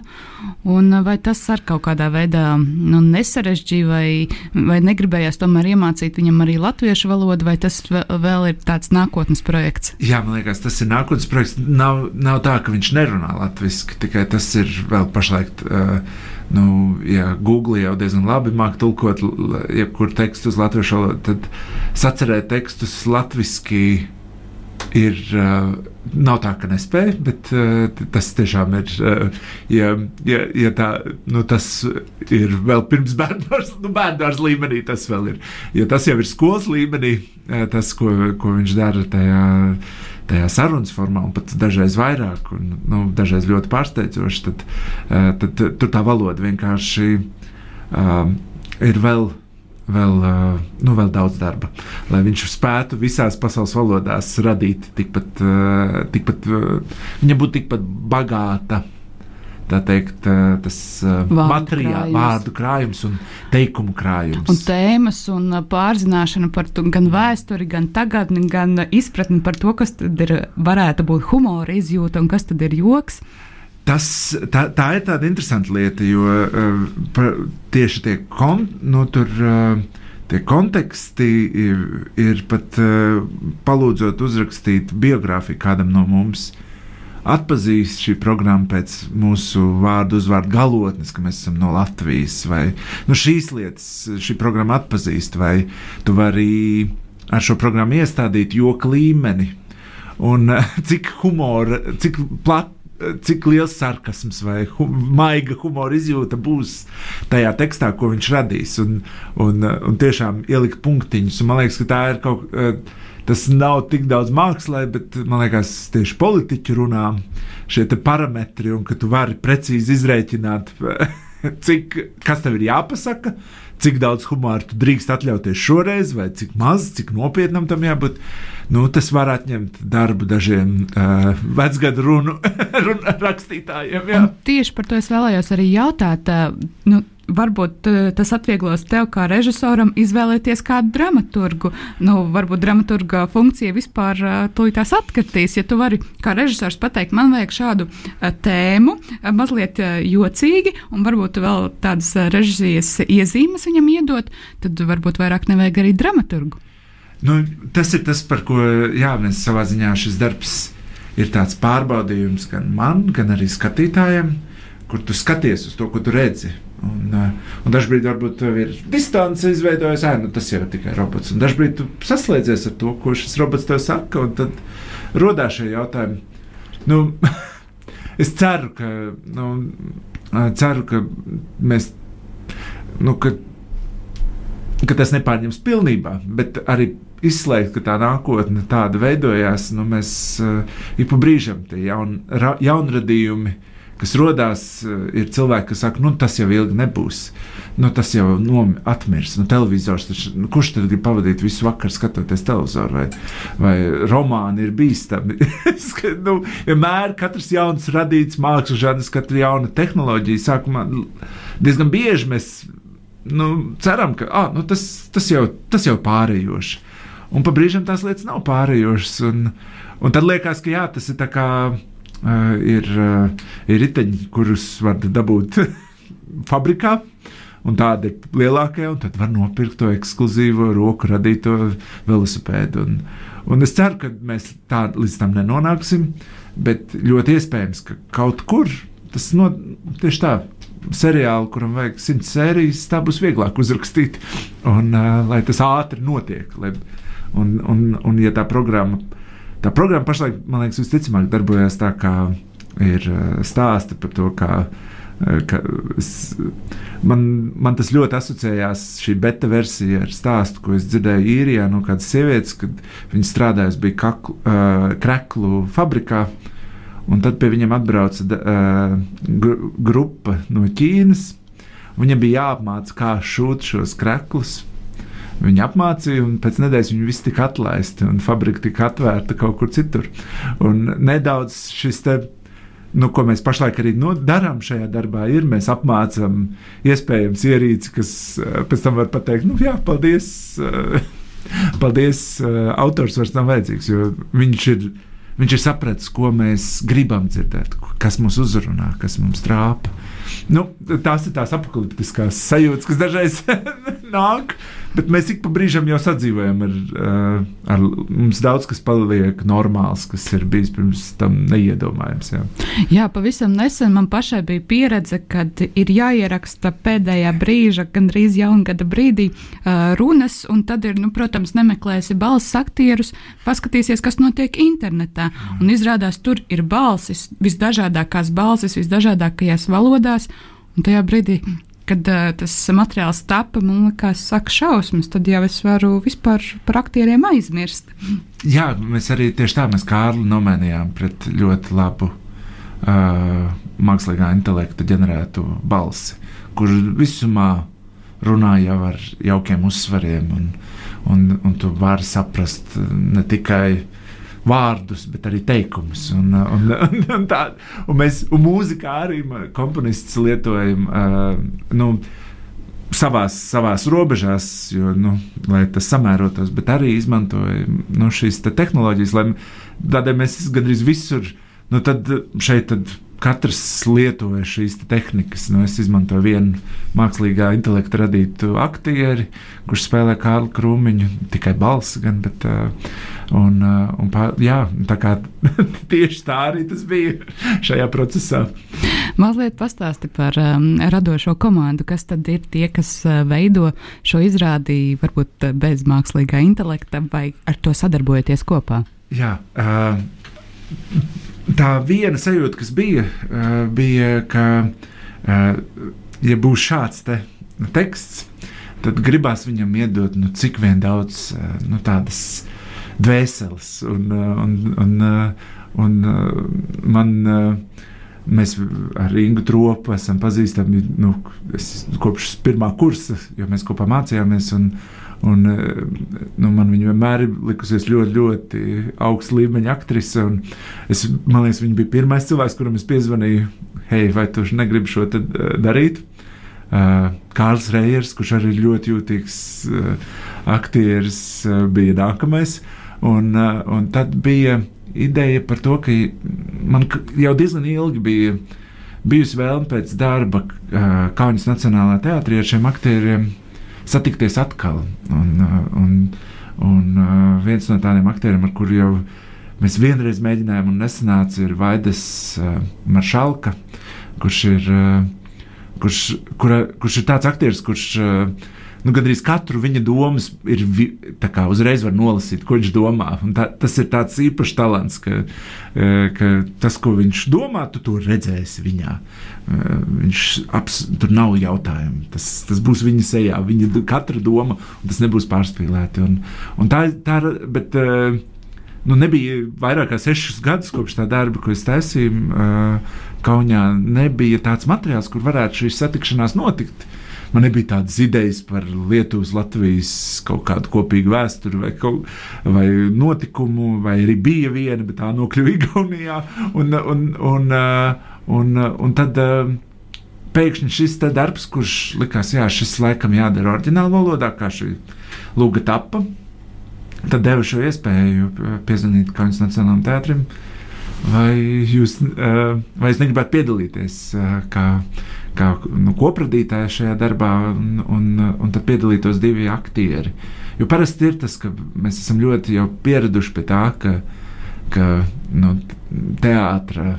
Un, uh, vai tas ar kaut kādā veidā nu, nesarežģīja, vai, vai negribējās tomēr iemācīt viņam arī latviešu valodu, vai tas vēl ir tāds nākotnes projekts? Jā, man liekas, tas ir nākotnes projekts. Nav, nav tā, ka viņš nerunā latviešu, tikai tas ir vēl pašlaik. Uh, nu, ja Google jau diezgan labi māca tulkot jebkuru tekstu uz latviešu valodu, tad sacerēt tekstus latviešu ir. Uh, Nav tā, ka nespēja, bet uh, tas tiešām ir. Uh, ja, ja, ja tā, nu, tas ir vēl pirms bērnās, nu, līmenī, tas vēl ir. Ja tas jau ir skolas līmenī, uh, tas, ko, ko viņš dara tajā, tajā sarunas formā, un pat dažreiz vairāk, un nu, dažreiz ļoti pārsteidzoši, tad, uh, tad, tur tā valoda vienkārši uh, ir vēl vēl, nu, vēl daudz darba, lai viņš spētu visās pasaules valodās radīt tikpat, tikpat viņa būtu tikpat bagāta. Tā teikt, tas materiāls, vārdu krājums un teikumu krājums. Un tēmas un pārzināšana par to, gan vēsturi, gan tagadni, gan izpratni par to, kas tad ir, varētu būt humora izjūta un kas tad ir joks. Uh, Tas, tā, tā ir tāda interesanta lieta, jo uh, pa, tieši tie, kon, nu, tur, uh, tie konteksti ir, ir pat uh, palūdzot uzrakstīt biogrāfiju kādam no mums. Atpazīst šī programma pēc mūsu vārdu uzvārdu galotnes, ka mēs esam no Latvijas, vai nu, šīs lietas šī programma atpazīst, vai tu vari ar šo programmu iestādīt joka līmeni, un cik humora, cik plat cik liels sarkasms vai hum, maiga humora izjūta būs tajā tekstā, ko viņš radīs. Un, un, un tiešām ielikt punktiņus. Un man liekas, ka tā ir kaut kas. Tas nav tik daudz mākslā, bet man liekas, tieši politiķi runā šie parametri, un ka tu vari precīzi izrēķināt, cik, kas tev ir jāpasaka, cik daudz humora tu drīkst atļauties šoreiz, vai cik maz, cik nopietnam tam jābūt. Nu, tas var atņemt darbu dažiem uh, vecgadu runu, runu rakstītājiem. Tieši par to es vēlējos arī jautāt. Uh, nu, varbūt tas atvieglos tev, kā režisoram, izvēlēties kādu dramaturgu. Nu, varbūt dramaturga funkcija vispār tūlītās atkritīs. Ja tu vari kā režisors pateikt, man vajag šādu tēmu, mazliet jocīgi, un varbūt vēl tādas režisijas iezīmes viņam iedot, tad varbūt vairāk nevajag arī dramaturgu. Nu, tas ir tas, par ko jā, mēs savā ziņā šis darbs ir tāds pārbaudījums gan man, gan arī skatītājiem, kur tu skaties uz to, ko tu redzi. Un, un dažkārt varbūt tev ir distance izveidojusies, ah, nu, tas jau ir tikai robots. Un dažkārt tu saslēdzies ar to, ko šis robots tev saka, un tad radās šie jautājumi. Nu, es ceru, ka, nu, ceru, ka mēs. Nu, ka, ka tas nepārņems pilnībā, bet arī izslēgt, ka tā nākotne tāda veidojās. Nu, mēs uh, ik pa brīžam tie jaun, ra, jaunradījumi, kas radās, ir cilvēki, kas saka, nu, tas jau ilgi nebūs. Nu, tas jau atmirs. Nu, televizors, taču, nu, kurš tad grib pavadīt visu vakaru skatoties televizoru, vai, vai romāni ir bīstami? nu, vienmēr katrs jauns radīts mākslas žanrs, katra jauna tehnoloģija. Sākumā diezgan bieži mēs nu, ceram, ka ah, nu, tas, tas, jau, tas jau pārējoši. Un pa brīžam tās lietas nav pārējošas. Un, un tad liekas, ka jā, tas ir tā kā ir, uh, ir riteņi, kurus var dabūt fabrikā. Un tāda ir lielākā, un tad var nopirkt to ekskluzīvo roku radīto velosipēdu. Un, un es ceru, ka mēs tā līdz tam nenonāksim, bet ļoti iespējams, ka kaut kur tas no, tieši tā seriālu, kuram vajag simts sērijas, tā būs vieglāk uzrakstīt, un uh, lai tas ātri notiek. Lai, un, un, un, ja tā programma, tā programma pašlaik, man liekas, visticamāk darbojas tā, kā ir stāsti par to, kā. Ka es, man, man tas ļoti asociējās šī beta versija ar stāstu, ko es dzirdēju īrijā no kādas sievietes, kad viņa strādājusi bija kaklu, uh, kreklu fabrikā. Un tad pie viņiem atbrauca uh, gru, grupa no Ķīnas. Viņam bija jāapmāca, kā šūt šos kreklus. Viņi apmācīja, un pēc nedēļas viņi visi tika atlaisti, un fabrika tika atvērta kaut kur citur. Un nedaudz šis te, nu, ko mēs pašlaik arī nu, darām šajā darbā, ir mēs apmācām iespējams ierīci, kas pēc tam var pateikt, nu, jā, paldies, paldies, autors vairs nav vajadzīgs, jo viņš ir Viņš ir sapratis, ko mēs gribam dzirdēt, kas mūs uzrunā, kas mums trāpa. Nu, tās ir tās apakaliptiskās sajūtas, kas dažreiz nāk, bet mēs ik pa brīžam jau sadzīvojam ar, eh, ar mums daudz, kas paliek normāls, kas ir bijis pirms tam neiedomājams. Jā, jā pavisam nesen man pašai bija pieredze, kad ir jāieraksta pēdējā brīža, gandrīz jaungada brīdī uh, runas, un tad ir, nu, protams, nemeklēsi balss aktierus, paskatīsies, kas notiek internetā, un izrādās tur ir balsis, visdažādākās balsis, visdažādākajās valodās, un tajā brīdī kad uh, tas materiāls tapa, man liekas, saka šausmas, tad jau es varu vispār par aktieriem aizmirst. Jā, mēs arī tieši tā, mēs Kārli nomainījām pret ļoti labu uh, mākslīgā intelekta ģenerētu balsi, kur visumā runā jau ar jaukiem uzsvariem, un, un, un tu vari saprast ne tikai vārdus, bet arī teikumus. Un, un, un, un, tā, un mēs un mūzikā arī komponists lietojam. Uh, nu, Savās, savās robežās, jo, nu, lai tas samērotos, bet arī izmantojam nu, šīs te tehnoloģijas, lai tādēļ mēs gandrīz visur, nu, tad šeit tad katrs lietoja šīs te tehnikas. Nu, es izmantoju vienu mākslīgā intelekta radītu aktieri, kurš spēlē Kārlu Krūmiņu, tikai balsi gan, bet Un, un pār, jā, kā, tieši tā arī tas bija šajā procesā. Mazliet pastāsti par um, radošo komandu, kas tad ir tie, kas veido šo izrādi, varbūt bez mākslīgā intelekta, vai ar to sadarbojoties kopā? Jā, uh, tā viena sajūta, kas bija, uh, bija, ka, uh, ja būs šāds te teksts, tad gribās viņam iedot nu, cik vien daudz uh, nu, tādas dvēseles. Un, uh, un, un, uh, un uh, man, mēs ar Ingu Tropu esam pazīstami nu, kopš pirmā kursa, jo mēs kopā mācījāmies. Un, Un, nu, man viņa vienmēr ir likusies ļoti, ļoti augsta līmeņa aktrise. Es, man liekas, viņa bija pirmais cilvēks, kuram es piezvanīju, hei, vai tu negribi šo darīt? Uh, Kārls Reijers, kurš arī ir ļoti jūtīgs uh, aktieris, uh, bija nākamais. Un, uh, un tad bija ideja par to, ka man jau diezgan ilgi bija bijusi vēlme pēc darba uh, Kaunas Nacionālajā teātrī ar šiem aktieriem satikties atkal. Un, uh, un, un viens no tādiem aktieriem, ar kuriem jau mēs vienreiz mēģinājām, un nesanāca, ir Vaidas Maršalka, kurš ir, kurš, kura, kurš ir tāds aktieris, kurš nu, gandrīz katru viņa domas ir kā, uzreiz var nolasīt, ko viņš domā. Tā, tas ir tāds īpašs talants, ka, e, ka tas, ko viņš domā, tu to redzēsi viņā. E, viņš aps, tur nav jautājumu. Tas, tas būs viņa sejā, viņa katra doma, un tas nebūs pārspīlēti. Un, un tā, tā, bet, e, nu, nebija vairāk kā sešus gadus kopš tā darba, ko es taisīju. Uh, Kaunijā nebija tāds materiāls, kur varētu šīs satikšanās notikt. Man nebija tādas idejas par Lietuvas, Latvijas kaut kādu kopīgu vēsturi vai, kaut, vai notikumu, vai arī bija viena, bet tā nokļuva Igaunijā. Un, un, un, un, un, un tad pēkšņi šis darbs, kurš likās, jā, šis laikam jādara oriģinālā valodā, kā šī lūga tapa tad devu šo iespēju piezvanīt Kaunas Nacionālajiem teātrim. Vai jūs, vai es negribētu piedalīties kā, kā nu, kopradītāja šajā darbā, un, un, un tad piedalītos divi aktieri? Jo parasti ir tas, ka mēs esam ļoti pieraduši pie tā, ka, ka nu, teātris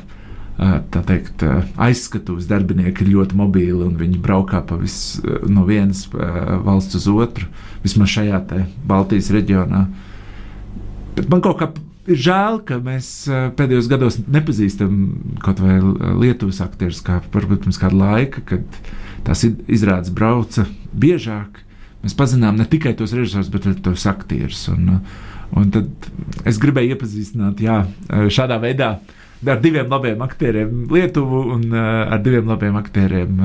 tā teikt, aizskatuves darbinieki ir ļoti mobili un viņi braukā vis, no vienas valsts uz otru, vismaz šajā Baltijas reģionā. Bet man kaut kā ir žēl, ka mēs pēdējos gados nepazīstam kaut vai Lietuvas aktierus, kā varbūt pirms kāda laika, kad tās izrādes brauca biežāk. Mēs pazinām ne tikai tos režisorus, bet arī tos aktierus. Un, un tad es gribēju iepazīstināt, jā, šādā veidā ar diviem labiem aktieriem Lietuvu un ar diviem labiem aktieriem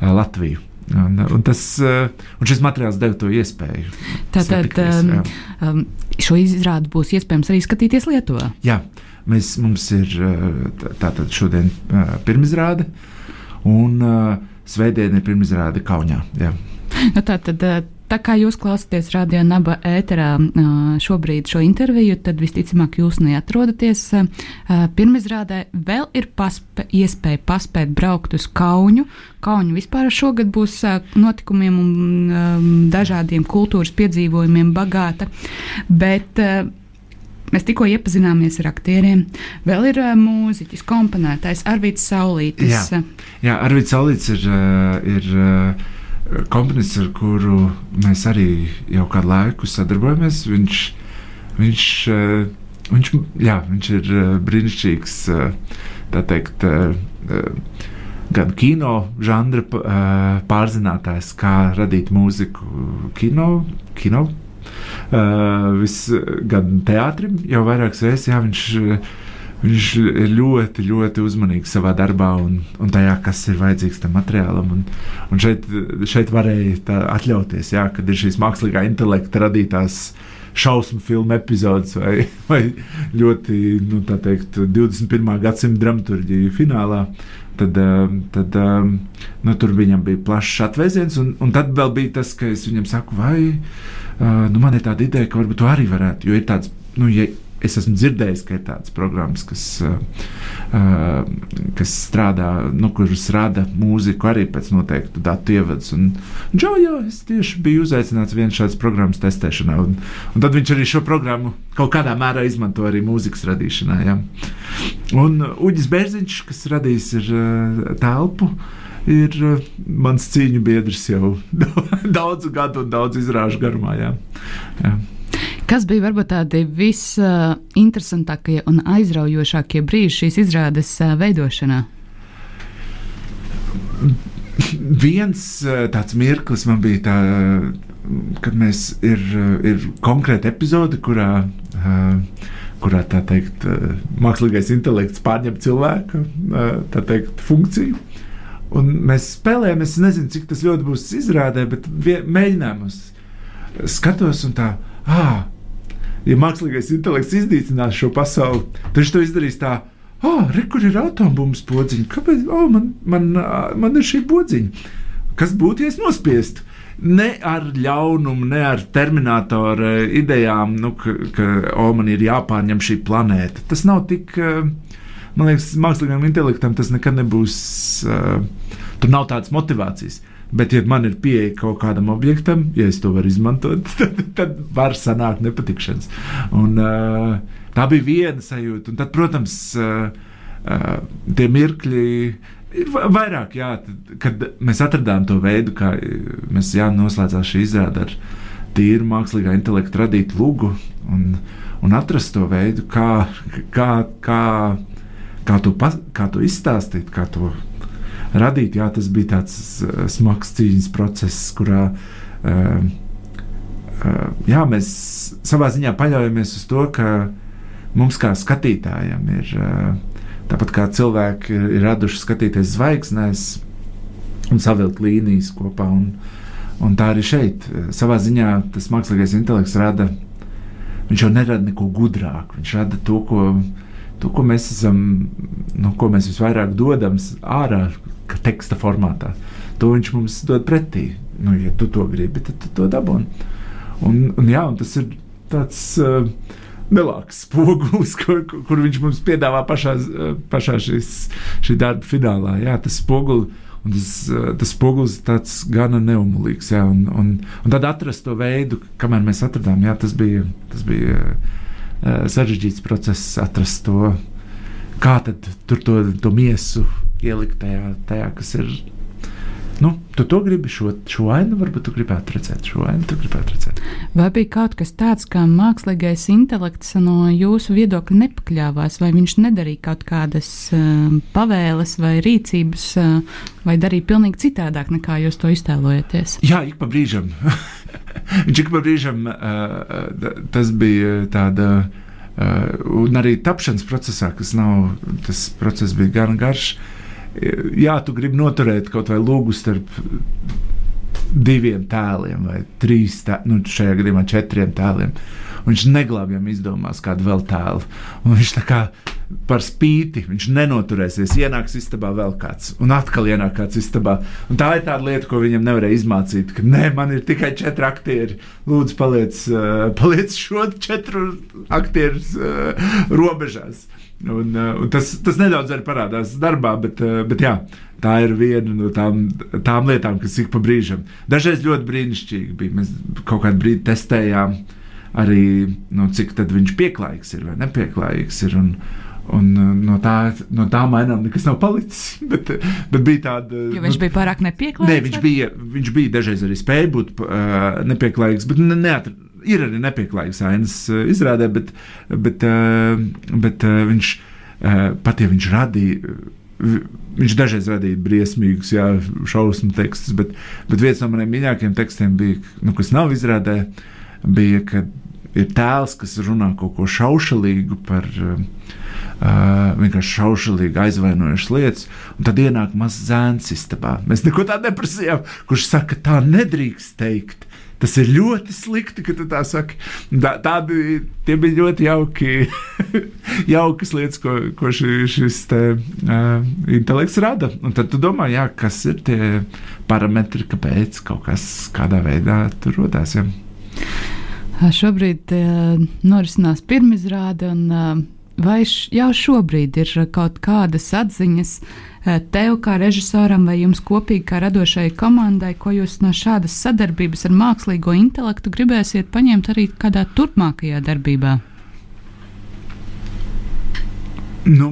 Latviju. Un, un, tas, uh, un šis materiāls deva to iespēju. Tātad um, um, šo izrādi būs iespējams arī skatīties Lietuvā. Jā, mēs, mums ir tātad šodien uh, pirmizrāde, un svētdien ir pirmizrāde Kaunijā. Nu, tātad, Tā kā jūs klausāties radio naba ēterā šobrīd šo interviju, tad visticamāk jūs neatrodaties pirmizrādē. Vēl ir paspe, iespēja paspēt braukt uz Kaunu. Kaunu vispār šogad būs notikumiem un dažādiem kultūras piedzīvojumiem bagāta. Bet, Mēs tikko iepazināmies ar aktieriem. Vēl ir uh, mūziķis, komponētājs Arvīts Saulītis. Jā, jā Arvīts Saulītis ir. ir uh, komponists, ar kuru mēs arī jau kādu laiku sadarbojamies. Viņš, viņš, eh, viņš, jā, viņš ir eh, brīnišķīgs, eh, teikt, gan kino žanra pārzinātājs, kā radīt mūziku kino. kino vis, gan teātrim jau vairākas reizes, jā, viņš Viņš ir ļoti, ļoti uzmanīgs savā darbā un, un tajā, kas ir vajadzīgs tam materiālam. Un, un šeit, šeit varēja atļauties, jā, kad ir šīs mākslīgā intelekta radītās šausmu filmu epizodes vai, vai ļoti nu, teikt, 21. gadsimta dramaturgija finālā. Tad, um, tad um, nu, tur viņam bija plašs atvēziens, un, un tad vēl bija tas, ka es viņam saku, vai uh, nu, man ir tāda ideja, ka varbūt tu arī varētu. Jo ir tāds, nu, ja es esmu dzirdējis, ka ir tādas programmas, kas, uh, kas strādā, nu, kuras rada mūziku arī pēc noteiktu datu ievads. Un, jā, jā, es tieši biju uzaicināts vienas šādas programmas testēšanā. Un, un tad viņš arī šo programmu kaut kādā mērā izmanto arī mūzikas radīšanā. Jā. Un Uģis Bērziņš, kas radījis ir, uh, telpu. Ir uh, mans cīņu biedrs jau daudzu gadu un daudz izrāžu garumā. Jā. Jā. Kas bija varbūt tādi visinteresantākie un aizraujošākie brīži šīs izrādes veidošanā? Viens tāds mirklis man bija, tā, kad mēs ir, ir konkrēta epizode, kurā, kurā tā teikt, mākslīgais intelekts pārņem cilvēka teikt, funkciju. Un mēs spēlējam, es nezinu, cik tas ļoti būs izrādē, bet mēģinājumos skatos un tā, ah, ja mākslīgais intelekts iznīcinās šo pasauli, tad viņš to izdarīs tā. Oh, re, kur ir atombummas podziņa? Kāpēc? Oh, man, man, man ir šī podziņa. Kas būtu, ja es nospiestu? Ne ar ļaunumu, ne ar terminatoru idejām, nu, ka, ka oh, man ir jāpārņem šī planēta. Tas nav tik, man liekas, mākslīgam intelektam tas nekad nebūs. Tur nav tādas motivācijas. Bet, ja man ir pieeja kaut kādam objektam, ja es to varu izmantot, tad, tad var sanākt nepatikšanas. Un, tā bija viena sajūta. Un tad, protams, tie mirkļi ir vairāk, jā, kad mēs atradām to veidu, kā mēs jā, noslēdzām šī izrāde ar tīru mākslīgā intelekta radītu lugu un, un atrast to veidu, kā, kā, kā, kā, to, kā to izstāstīt, kā to radīt. Jā, tas bija tāds uh, smags cīņas process, kurā uh, uh, jā, mēs savā ziņā paļaujamies uz to, ka, mums kā skatītājiem ir tāpat kā cilvēki ir, raduši skatīties zvaigznēs un savilkt līnijas kopā. Un, un tā arī šeit, savā ziņā, tas mākslīgais intelekts rada. Viņš jau nerada neko gudrāku. Viņš rada to, ko, to, ko mēs esam, nu, ko mēs visvairāk dodam ārā, teksta formātā. To viņš mums dod pretī. Nu, ja tu to gribi, tad tu to dabūni. Un, un, jā, un tas ir tāds. Uh, Nelāks spogulis, kur, kur viņš mums piedāvā pašā, pašā šis, šī darba finālā. Jā, tas spogulis, un tas, tas spogulis tāds gana neumolīgs. Jā, un, un, un tad atrast to veidu, kamēr mēs atradām, jā, tas bija, tas bija uh, sarežģīts process, atrast to, kā tad tur to, to miesu ielikt tajā, tajā kas ir Nu, tu to gribi šo, šo ainu, varbūt tu gribētu redzēt šo ainu, tu gribētu redzēt. Vai bija kaut kas tāds, kā mākslīgais intelekts no jūsu viedokļa nepakļāvās, vai viņš nedarīja kaut kādas uh, pavēles vai rīcības, uh, vai darīja pilnīgi citādāk nekā jūs to iztēlojaties? Jā, ik pa brīžam. viņš ik pa brīžam uh, tas bija tāda. Uh, un arī tapšanas procesā, kas nav, tas process bija gan garš, uh, jā, tu gribi noturēt kaut vai lūgu starp diviem tēliem vai trīs, tē, nu, šajā gadījumā četriem tēliem. Un viņš neglābjam izdomās kādu vēl tēlu. Un viņš tā kā par spīti, viņš nenoturēsies, ienāks istabā vēl kāds, un atkal ienāk kāds istabā. Un tā ir tā lieta, ko viņam nevarēja izmācīt, ka nē, man ir tikai četri aktieri. Lūdzu, paliec, uh, paliec šo četru aktieru uh, robežās. Un, uh, un tas, tas nedaudz arī parādās darbā, bet, uh, bet jā, tā ir viena no tām, tām lietām, kas ik pa brīžam. Dažreiz ļoti brīnišķīgi bija. Mēs kaut kādu brīdi testējām arī, nu, cik viņš pieklājīgs ir vai nepieklājīgs. Ir, un, Un uh, no tā, no tā mainām nekas nav palicis. Bet, bet bija tāda. Jo viņš nu, bija pārāk nepieklājīgs. Nē, viņš bija, viņš bija dažreiz arī spēja būt uh, nepieklājīgs, bet ne, neatr, ir arī nepieklājīgs ainas uh, izrādē, bet, bet, uh, bet uh, viņš uh, pat ja viņš radīja. Viņš dažreiz radīja briesmīgus, jā, šausmu tekstus, bet, bet viens no maniem mīļākajiem tekstiem bija, nu, kas nav izrādē, bija, ka ir tēls, kas runā kaut ko šaušalīgu par uh, vienkārši šaušalīgi aizvainojušas lietas, un tad ienāk mazs zēns istabā. Mēs neko tādu neprasījām, kurš saka, tā nedrīkst teikt. Tas ir ļoti slikti, ka tu tā saki. Tā, tādi bija ļoti jauki, jaukas lietas, ko, ko šis, šis te, uh, intelekts rada. Un tad tu domā, jā, kas ir tie parametri, kāpēc kaut kas kādā veidā tur rodas. Ja? Šobrīd norisinās pirmizrāde. Un, vai jau šobrīd ir kaut kādas atziņas tev, kā režisoram, vai jums kopīgi, kā radošai komandai, ko jūs no šādas sadarbības ar mākslīgo intelektu gribēsiet paņemt arī kādā turpmākajā darbībā? Nu,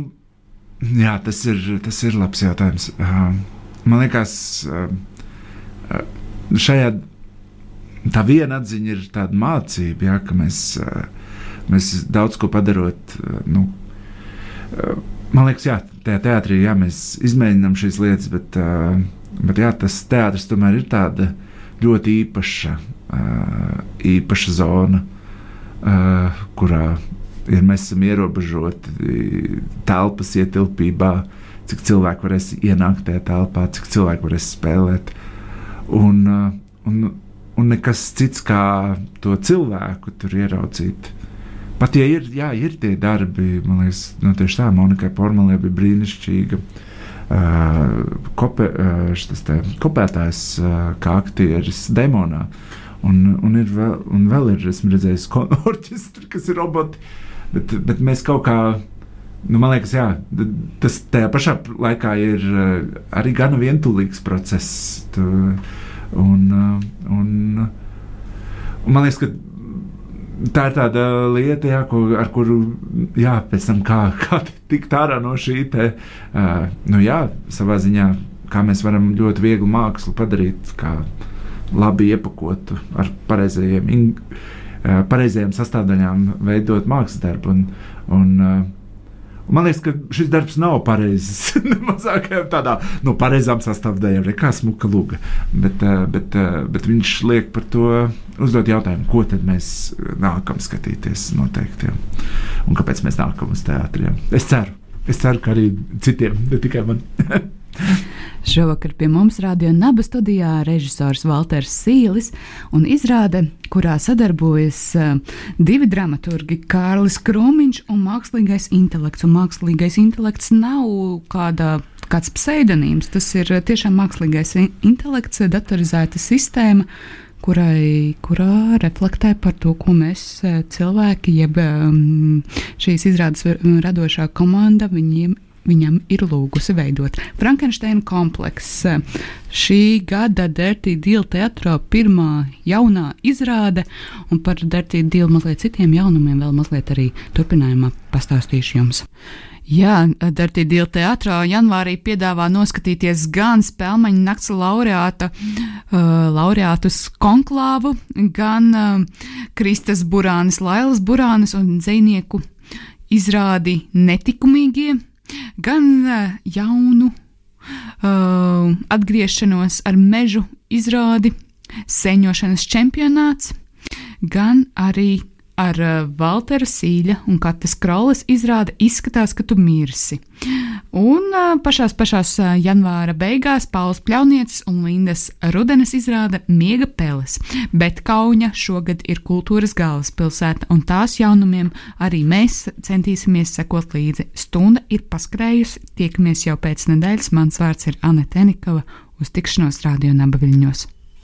jā, tas ir, tas ir labs jautājums. Man liekas, šajā tā viena atziņa ir tāda mācība, jā, ka mēs mēs daudz ko padarot. Eh, nu, eh, man liekas, jā, tajā teātrī jā, mēs izmēģinām šīs lietas, bet, eh, bet jā, tas teātris tomēr ir tāda ļoti īpaša, īpaša zona, kurā ir mēs esam ierobežoti telpas ietilpībā, cik cilvēki varēs ienākt tajā telpā, cik cilvēki varēs spēlēt. Un, un, un nekas cits kā to cilvēku tur ieraudzīt. Pat ja ir, jā, ir tie darbi, man liekas, nu, tieši tā, Monika Pormalē bija brīnišķīga. Uh, kope, uh, te, kopētājs uh, kā aktieris demonā. Un, un, ir vēl, un vēl ir, esmu redzējis, orķestri, kas ir roboti. Bet, bet mēs kaut kā, nu, man liekas, jā, tas tajā pašā laikā ir arī gana vientulīgs process. Tu, uh, un, un man liekas, ka tā ir tāda lieta, jā, ko, ar kuru jā, pēc tam kā, kā tikt ārā no šī te, uh, nu jā, savā ziņā, kā mēs varam ļoti viegli mākslu padarīt, kā labi iepakotu ar pareizajiem, in, uh, pareizajiem sastāvdaļām, veidot mākslas darbu. Un, un, uh, Man liekas, ka šis darbs nav pareizs. Mazāk tādā no nu, pareizām sastāvdaļām, kā smuka luga. Bet, uh, bet, uh, bet viņš liek par to uzdot jautājumu, ko tad mēs nākam skatīties noteikti. Jā. Un kāpēc mēs nākam uz teātriem? Es ceru, es ceru, ka arī citiem, ne tikai man. Šovakar pie mums radio Naba studijā režisors Walters Sīlis un izrāde, kurā sadarbojas uh, divi dramaturgi - Kārlis Krūmiņš un mākslīgais intelekts. Un mākslīgais intelekts nav kāda kāds pseidonīms. Tas ir tiešām mākslīgais intelekts, datorizēta sistēma, kurai, kurā reflektē par to, ko mēs cilvēki, jeb um, šīs izrādes radošā komanda, viņiem viņam ir lūgusi veidot. Frankensteina komplekss. Šī gada Dirty Deal teatrā pirmā jaunā izrāde, un par Dirty Deal mazliet citiem jaunumiem vēl mazliet arī turpinājumā pastāstīšu jums. Jā, Dirty Deal teātrā janvārī piedāvā noskatīties gan spēļu nakts laureāta, uh, laureātus konklāvu, gan uh, Kristas Burānas, Lailas Burānas un dzinieku izrādi netikumīgie gan uh, jaunu uh, atgriešanos ar mežu izrādi, sēņošanas čempionāts, gan arī ar uh, Waltera Sīļa un Katas Krolas izrāda izskatās, ka tu mirsi. Un uh, pašās pašās uh, janvāra beigās Pauls Pļaunietis un Lindas Rudenes izrāda Miega peles, bet Kauņa šogad ir kultūras galvaspilsēta, un tās jaunumiem arī mēs centīsimies sekot līdzi. Stunda ir paskrējusi, tiekamies jau pēc nedēļas, mans vārds ir Anete Enikava, uz tikšanos Radio Nabaviļņos.